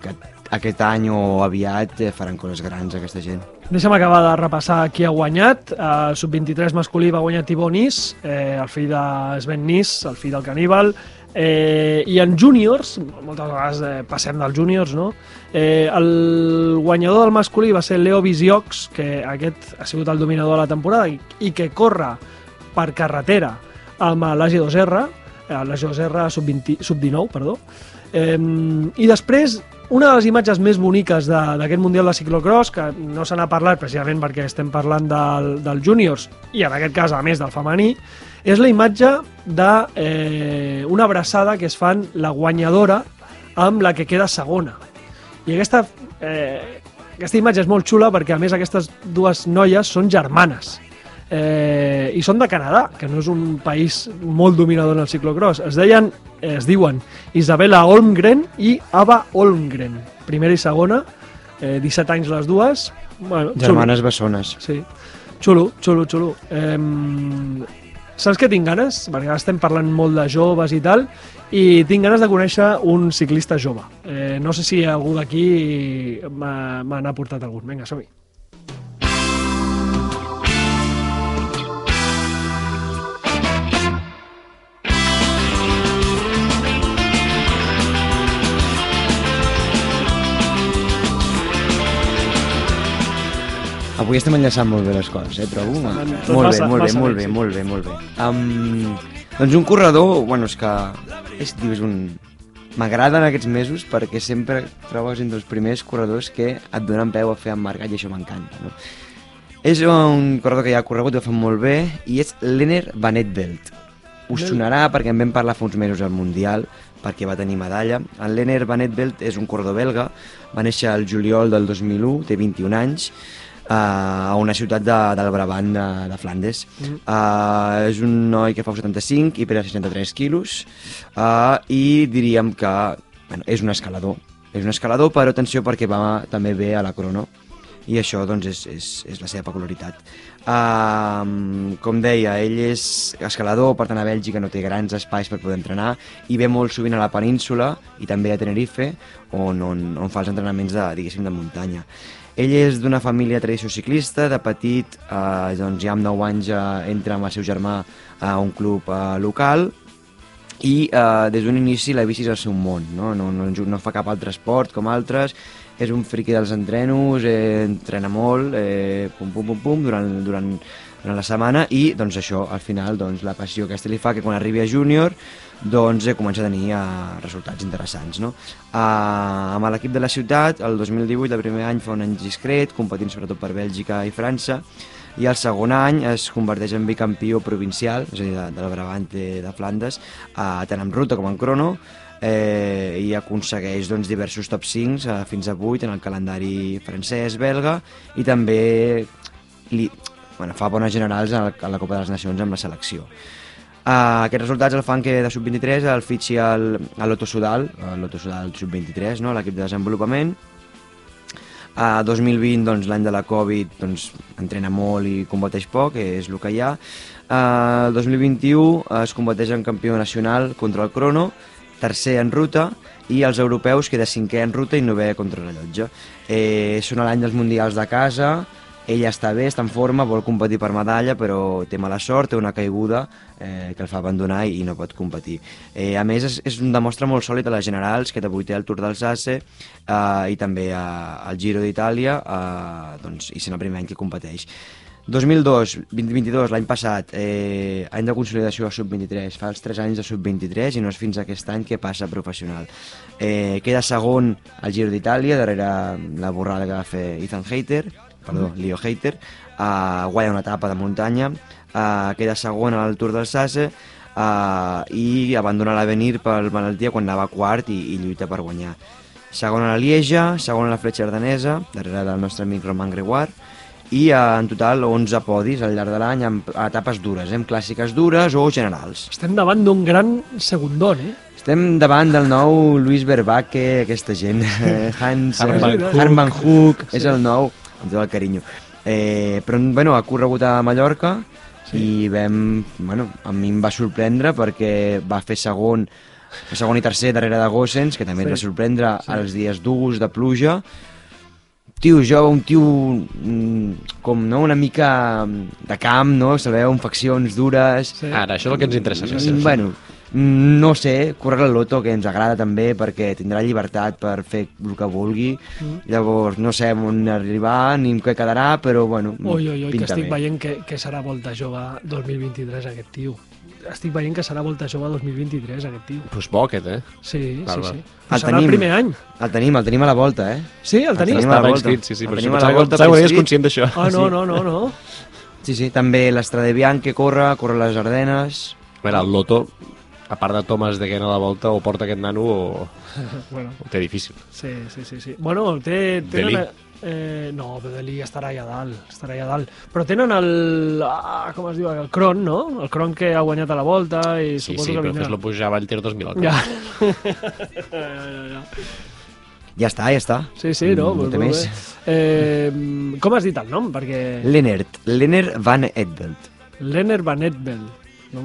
que aquest any o aviat eh, faran coses grans aquesta gent. Deixa'm acabar de repassar qui ha guanyat. El sub-23 masculí va guanyar Tibó Nis, eh, el fill de Sven Nis, el fill del caníbal, eh, i en júniors, moltes vegades eh, passem dels júniors, no? Eh, el guanyador del masculí va ser Leo Visiox, que aquest ha sigut el dominador de la temporada i, i que corre per carretera amb l'AG2R, eh, l'AG2R sub-20 sub-19, perdó. Eh, I després, una de les imatges més boniques d'aquest Mundial de Ciclocross, que no se n'ha parlat precisament perquè estem parlant del, del júniors, i en aquest cas, a més, del femení, és la imatge de eh, una abraçada que es fan la guanyadora amb la que queda segona. I aquesta, eh, aquesta imatge és molt xula perquè, a més, aquestes dues noies són germanes. Eh, I són de Canadà, que no és un país molt dominador en el ciclocross. Es deien, eh, es diuen Isabella Holmgren i Ava Holmgren. Primera i segona, eh, 17 anys les dues. Bueno, xulo. Germanes bessones. Sí. Xulo, xulo, xulo. Eh, saps què tinc ganes? Perquè ara estem parlant molt de joves i tal, i tinc ganes de conèixer un ciclista jove. Eh, no sé si algú d'aquí m'ha n'ha portat algun. Vinga, som-hi. Avui estem enllaçant molt bé les coses, eh, trobo. Tot molt bé, massa- molt bé, massa molt bé, bé, sí. molt bé, molt bé. Um, doncs un corredor, bueno, és que és, és un... M'agraden aquests mesos perquè sempre trobes entre els primers corredors que et donen peu a fer emmarcat i això m'encanta, no? És un corredor que ja ha corregut, ho fa molt bé, i és Lenner Van Etveld. Us sonarà perquè en vam parlar fa uns mesos al Mundial, perquè va tenir medalla. En Lenner Van Etveld és un corredor belga, va néixer el juliol del 2001, té 21 anys, a una ciutat de, del Brabant de, de Flandes. Mm. Uh, és un noi que fa 75 i pesa 63 quilos uh, i diríem que bueno, és un escalador. És un escalador, però atenció perquè va també bé a la crono i això doncs, és, és, és la seva peculiaritat. Uh, com deia, ell és escalador, per tant a Bèlgica no té grans espais per poder entrenar i ve molt sovint a la península i també a Tenerife, on, on, on fa els entrenaments de, diguéssim, de muntanya. Ell és d'una família tradició ciclista, de petit, eh, doncs ja amb 9 anys eh, entra amb el seu germà a un club eh, local i eh, des d'un inici la bici és el seu món, no? No, no, no fa cap altre esport com altres, és un friqui dels entrenos, eh, entrena molt, eh, pum, pum, pum, pum, durant, durant, durant la setmana i doncs això, al final, doncs, la passió aquesta li fa que quan arribi a júnior doncs eh, comença a tenir eh, resultats interessants. No? Eh, amb l'equip de la ciutat, el 2018, el primer any fa un any discret, competint sobretot per Bèlgica i França, i el segon any es converteix en bicampió provincial, és a dir, de, del Brabant de, de Flandes, eh, tant en ruta com en crono, eh, i aconsegueix doncs, diversos top 5 eh, fins a 8 en el calendari francès, belga, i també li, bueno, fa bones generals a la, la Copa de les Nacions amb la selecció. Uh, aquests resultats el fan que de sub-23 el fitxi al, a l'Otto Sudal, a l'Otto Sudal sub-23, no? l'equip de desenvolupament. A 2020, doncs, l'any de la Covid, doncs, entrena molt i combateix poc, és el que hi ha. Uh, el 2021 es combateix en campió nacional contra el crono, tercer en ruta, i els europeus queda cinquè en ruta i novè contra rellotge. Eh, són l'any dels mundials de casa, ell està bé, està en forma, vol competir per medalla, però té mala sort, té una caiguda eh, que el fa abandonar i, no pot competir. Eh, a més, és, és un demostre molt sòlid a les generals, que debuté al Tour dels Asse eh, i també al Giro d'Itàlia, eh, doncs, i sent el primer any que competeix. 2002, 2022, l'any passat, eh, any de consolidació a sub-23, fa els 3 anys de sub-23 i no és fins aquest any que passa professional. Eh, queda segon al Giro d'Itàlia, darrere la borrada que va fer Ethan Hayter, perdó, Leo Hayter, uh, guanya una etapa de muntanya, uh, queda segon al Tour del Sasse uh, i abandona l'avenir per malaltia quan anava quart i, i lluita per guanyar. Segon a la Lieja, segon a la Fletxa Ardenesa, darrere del nostre amic Roman Gregoire, i uh, en total 11 podis al llarg de l'any amb etapes dures, eh, amb clàssiques dures o generals. Estem davant d'un gran segundón, eh? Estem davant del nou Luis Verbaque, aquesta gent, eh, Hans eh, Hoek. Herman Hook, és el nou, amb tot el carinyo. Eh, però, bueno, ha corregut a Mallorca sí. i vam, bueno, a mi em va sorprendre perquè va fer segon, segon i tercer darrere de Gossens, que també Sí. sí. ens va sorprendre sí. els dies durs de pluja. Tio jove, un tio mm, com no, una mica mm, de camp, no? Se veu amb faccions dures, Sí. Ara, això és el que ens interessa. Mm, Gràcies. Bueno, no sé, córrer el loto, que ens agrada també, perquè tindrà llibertat per fer el que vulgui. Mm. Llavors, no sé on arribar ni en què quedarà, però, bueno, Oi, oi, oi, que estic bé. veient que, que serà Volta Jove 2023 aquest tio. Estic veient que serà Volta Jove 2023 aquest tio. Pues bo aquest, eh? Sí, Val, sí, sí. El Però serà el tenim. primer any. El tenim, el tenim a la volta, eh? Sí, el tenim. tenim a la volta. inscrit, sí, sí, El tenim a la volta pensava que eres conscient d'això. Ah, no, no, no, no. Sí, sí, també l'Estrada Bianche corre, corre les Ardenes... A veure, el Loto, a part de Thomas de Gena a la volta, o porta aquest nano o Bueno, ho té difícil. sí, sí, sí. sí. Bueno, té... Delí. Tenen, eh, no, però Delí estarà allà dalt, estarà allà dalt. Però tenen el... Ah, com es diu? El Cron, no? El Cron que ha guanyat a la volta i Sí, suposo sí, que però vindrà. fes-lo pujar a Vallter 2000. al cap. Ja. ja, ja, ja. Ja està, ja està. Sí, sí, no? Mm, té molt més. bé. Eh, com has dit el nom? Perquè... Lennert, Lennert van Edveld. Lenner Van Edvel. No,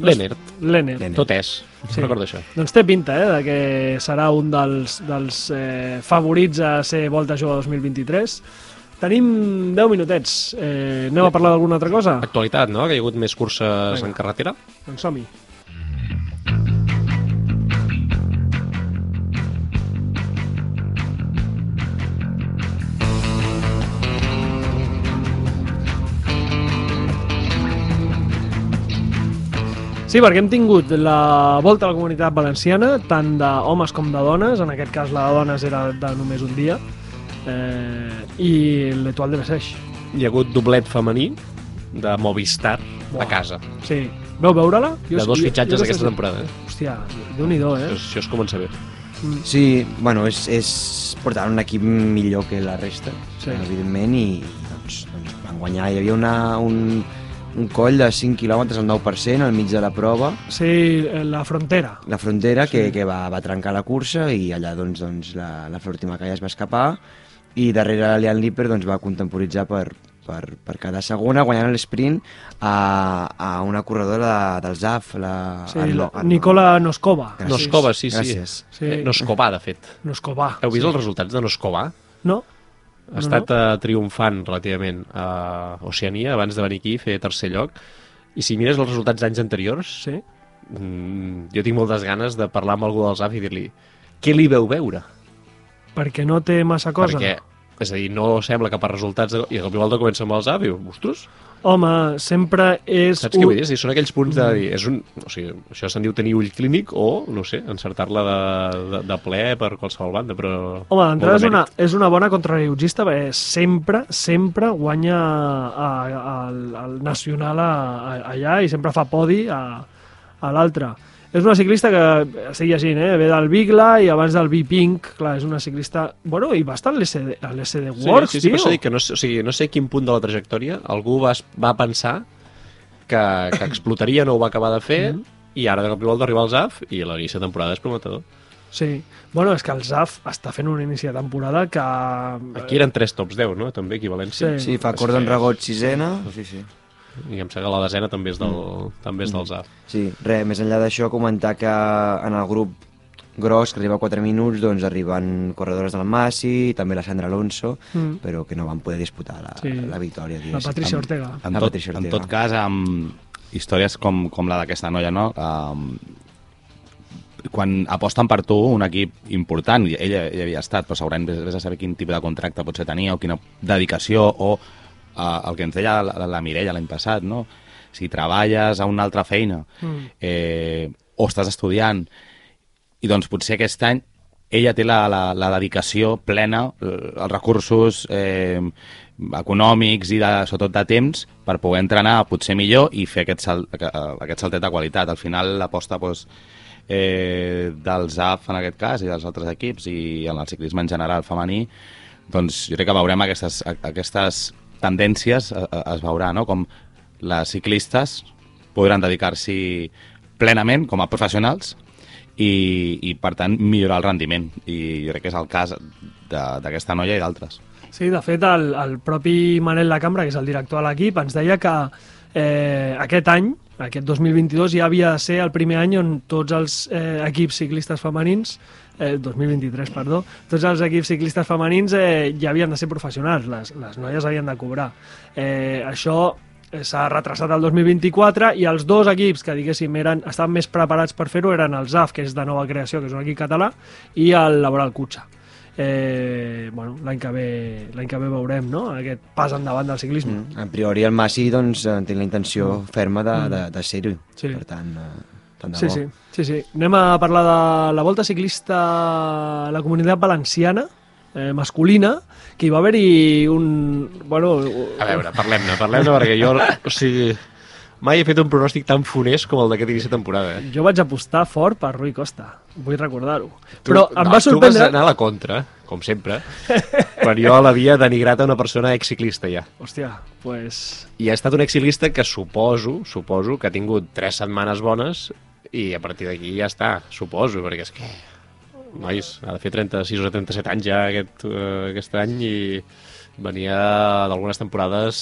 Lennert. Lenner. Lennert. Tot és. Sí. Recorda això. Doncs té pinta, eh, de que serà un dels, dels eh, favorits a ser Volta Jove 2023. Tenim 10 minutets. Eh, anem a parlar d'alguna altra cosa? Actualitat, no? Que hi ha hagut més curses Vinga. en carretera. Doncs som-hi. Sí, perquè hem tingut la volta a la comunitat valenciana, tant d'homes com de dones, en aquest cas la de dones era de només un dia, eh, i l'Etoile de Besseix. Hi ha hagut doblet femení de Movistar a Buah. casa. Sí, Veu veure-la? De dos fitxatges aquesta aquesta temporada. Eh? Hòstia, déu-n'hi-do, eh? Això, això es comença bé. Sí, bueno, és, és portar un equip millor que la resta, sí. evidentment, i doncs, doncs van guanyar. Hi havia una, un, un coll de 5 quilòmetres al 9% al mig de la prova, Sí, eh, la frontera. la frontera, que, que va, va trencar la cursa i allà doncs, doncs, la, la Flor Timacaya es va escapar i darrere l'Alian Lipper doncs, va contemporitzar per, per, per cada segona, guanyant l'esprint a, a una corredora de, del ZAF, la, Sí, Arlo- Arlo- Nicola Noskova. Gràcies. Noskova, sí, sí. Gràcies. Sí. Eh, Noskova, de fet. Noskova. Heu vist els resultats de Noskova? No? Ha estat uh, triomfant relativament a Oceania abans de venir aquí fer tercer lloc. I si mires els resultats d'anys anteriors, Sí. mm, jo tinc moltes ganes de parlar amb algú del ZAF i dir-li què li veu veure? Perquè no té massa cosa. Perquè, és a dir, no sembla que per resultats... De... I i volta comença amb el ZAF i diu, ostres, Home, sempre és... saps què vull dir? A dir, són aquells punts de dir, és un, o sigui, això se'n diu tenir ull clínic o, no sé, encertar-la de, de, de ple per qualsevol banda, però... Home, d'entrada és una, és una bona contrarrellotgista perquè sempre, sempre guanya a, a, al nacional a, a, allà i sempre fa podi a, a l'altre. És una ciclista que, estic llegint, eh? ve del Bigla i abans del B-Pink, clar, és una ciclista... Bueno, i va estar a l'SD l'SD Sí, Works, sí, sí, tio. dit que no, sé- o sigui, no sé quin punt de la trajectòria algú va, va pensar que, que explotaria, no ho va acabar de fer, Mhm. i ara de cop i volta arriba el ZAF i l'inici de temporada és prometedor. Sí. Bueno, és que el ZAF està fent un inici de temporada que... Aquí eren 3 tops 10, no? També equivalència. Sí. Sí, fa Cordon Ragot sisena, sí, sí. I em sembla que la desena també és del, Mm. també és del ZAF. Sí, res, més enllà d'això, comentar que en el grup gros, que arriba a 4 minuts, doncs arriben corredores del Massi, també la Sandra Alonso, Mm. però que no van poder disputar la, Sí. la victòria. La diguéssim. Patricia Amb- Ortega. En La tot, Patricia en Ortega. tot cas, amb històries com, com la d'aquesta noia, no? Um, quan aposten per tu, un equip important, i ella hi havia estat, però segurament vés, vés a saber quin tipus de contracte potser tenia o quina dedicació o uh, el que ens deia la, la Mireia l'any passat, no? Si treballes a una altra feina Mm. eh, o estàs estudiant i doncs potser aquest any ella té la, la, la dedicació plena, eh, els recursos eh, econòmics i de, sobretot de temps per poder entrenar potser millor i fer aquest, salt, aqu- aquest saltet de qualitat. Al final l'aposta doncs, eh, del ZAF en aquest cas i dels altres equips i en el ciclisme en general femení doncs jo crec que veurem aquestes, aquestes tendències eh, eh, es veurà, no? com les ciclistes podran dedicar-s'hi plenament com a professionals i, i per tant millorar el rendiment i jo crec que és el cas d'aquesta noia i d'altres Sí, de fet, el, el propi Manel Lacambra, que és el director de l'equip, ens deia que eh, aquest any, aquest 2022, ja havia de ser el primer any on tots els eh, equips ciclistes femenins eh, 2023, perdó, tots els equips ciclistes femenins eh, ja havien de ser professionals, les, les noies havien de cobrar. Eh, això eh, s'ha retrasat al 2024 i els dos equips que diguéssim eren, estaven més preparats per fer-ho eren el ZAF, que és de nova creació, que és un equip català, i el Laboral Cutxa. Eh, bueno, l'any que, ve, l'any que ve veurem no? aquest pas endavant del ciclisme. Mm. A priori el Massi doncs, eh, té la intenció ferma de, de, de ser-ho. Sí. Per tant, eh, tant de Sí, bo. sí, sí, sí. Anem a parlar de la volta ciclista a la comunitat valenciana, eh, masculina, que hi va haver-hi un... Bueno, A veure, parlem-ne, parlem-ne perquè jo, o sigui, mai he fet un pronòstic tan funest com el d'aquest inici de temporada. Eh? jo vaig apostar fort per Rui Costa, vull recordar-ho. Però em no, va Tu vas sorprendre... anar a la contra, com sempre, quan jo l'havia denigrat a una persona exciclista ja. Hòstia, pues... I ha estat un exciclista que suposo, suposo que ha tingut tres setmanes bones i a partir d'aquí ja està, suposo, perquè és que nois, ha de fer 36 o 37 anys ja aquest, uh, aquest any i venia d'algunes temporades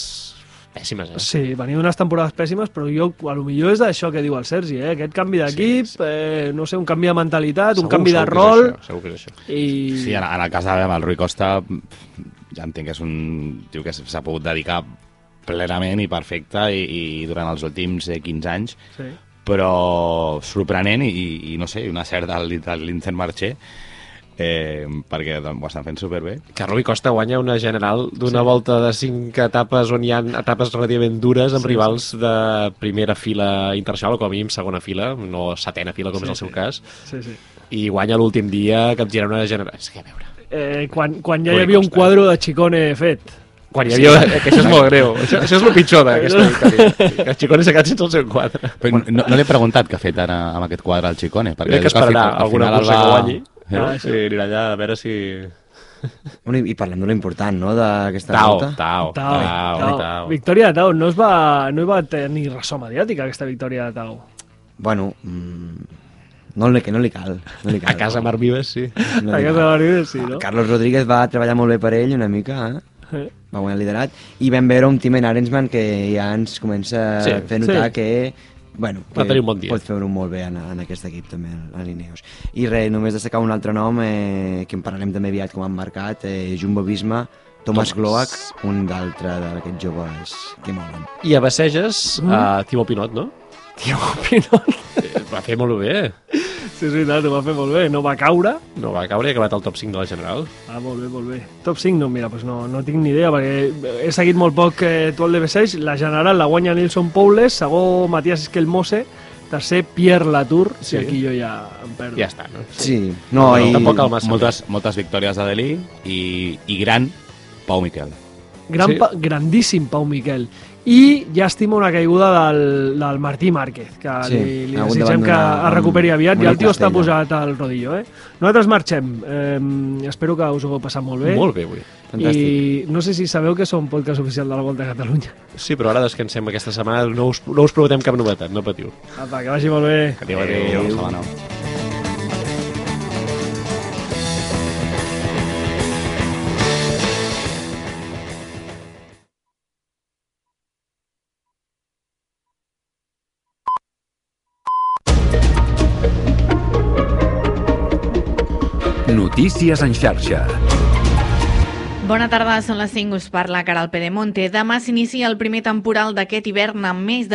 pèssimes, eh? Sí, venia unes temporades pèssimes, però jo, a lo millor és d'això que diu el Sergi, eh? aquest canvi d'equip, sí, sí. eh, no sé, un canvi de mentalitat, un Segur, canvi de rol, això, segur que és això. i... Sí, en, en el cas de el Rui Costa ja entenc que és un tio que s'ha pogut dedicar plenament i perfecte i, i durant els últims eh, 15 anys Sí. Però sorprenent i, i, no sé, una certa de Marché eh, perquè doncs, ho estan fent superbé Que Rui Costa guanya una general d'una sí. volta de cinc etapes on hi ha etapes relativament dures amb Sí, sí, rivals de primera fila internacional o com a mínim segona fila, no setena fila com Sí, sí, és el seu sí. cas, Sí, sí. i guanya l'últim dia capgirant una general... És que a veure... Eh, quan, quan ja Rui hi havia un Costa. quadre de Chicone fet. Quan hi havia... Que això és molt greu. Això, això és el pitjor d'aquesta victòria. Que el Chicone s'ha quedat sense el seu quadre. Però no, no li he preguntat què ha fet ara amb aquest quadre al Chicone. Perquè Crec que esperarà fi- al alguna final el cursa que va- guanyi. Eh? Ah, sí, anirà allà a veure si... Bueno, i, parlem d'una important, no?, d'aquesta Tao, volta. Tao, Tao, Tao, Tao. Tao. Victòria de Tao. No, es va, no hi va tenir ressò mediàtica, aquesta victòria de Tao. Bueno, mm, no, que no li cal. No li cal. A casa Marc Vives, sí. No A casa de Maribel, sí, no? Carlos Rodríguez va treballar molt bé per ell una mica, eh? Eh. va guanyar el liderat, i vam veure un Timen Arensman que ja ens comença Sí, a fer notar sí. que bueno, Va que tenir un bon dia. pot fer-ho molt bé en, en aquest equip també, a l'Ineos. I res, només destacar un altre nom eh, que en parlarem també aviat com han marcat, eh, Jumbo Visma, Thomas Thomas. Gloak, un d'altre d'aquests joves que molen. I a Baceges, Mm. a Timo Pinot, no? Tio, Pinot. Eh, Va fer molt bé. Sí, és veritat, ho va fer molt bé. No va caure. No va caure i ha acabat al top 5 de la General. Ah, molt bé, molt bé. Top 5, no, mira, doncs no, no tinc ni idea, perquè he seguit molt poc eh, tu el DB6, la general la guanya Nilsson Poules, segon Matías Esquelmose, tercer Pierre Latour, sí. Sí. i aquí jo ja em perdo. Ja està, no? Sí, no, No, i... tampoc cal massa. moltes, moltes victòries Delí i, i gran Pau Miquel. Gran, Sí. pa, grandíssim Pau Miquel. I llàstima una caiguda del, del Martí Márquez, que Sí, li, li desitgem que es recuperi aviat, i el tio està posat al rodillo. Eh? Nosaltres marxem. Eh, espero que us ho heu passat molt bé. Molt bé, avui. Fantàstic. I no sé si sabeu que som podcast oficial de la Volta a Catalunya. Sí, però ara descansem aquesta setmana. No us, no us prometem cap novetat, no patiu. Apa, que vagi molt bé. Adéu, adéu. Adéu. adéu. Notícies en xarxa. Bona tarda, són les 5, us parla Caral Pedemonte. Demà s'inicia el primer temporal d'aquest hivern amb més de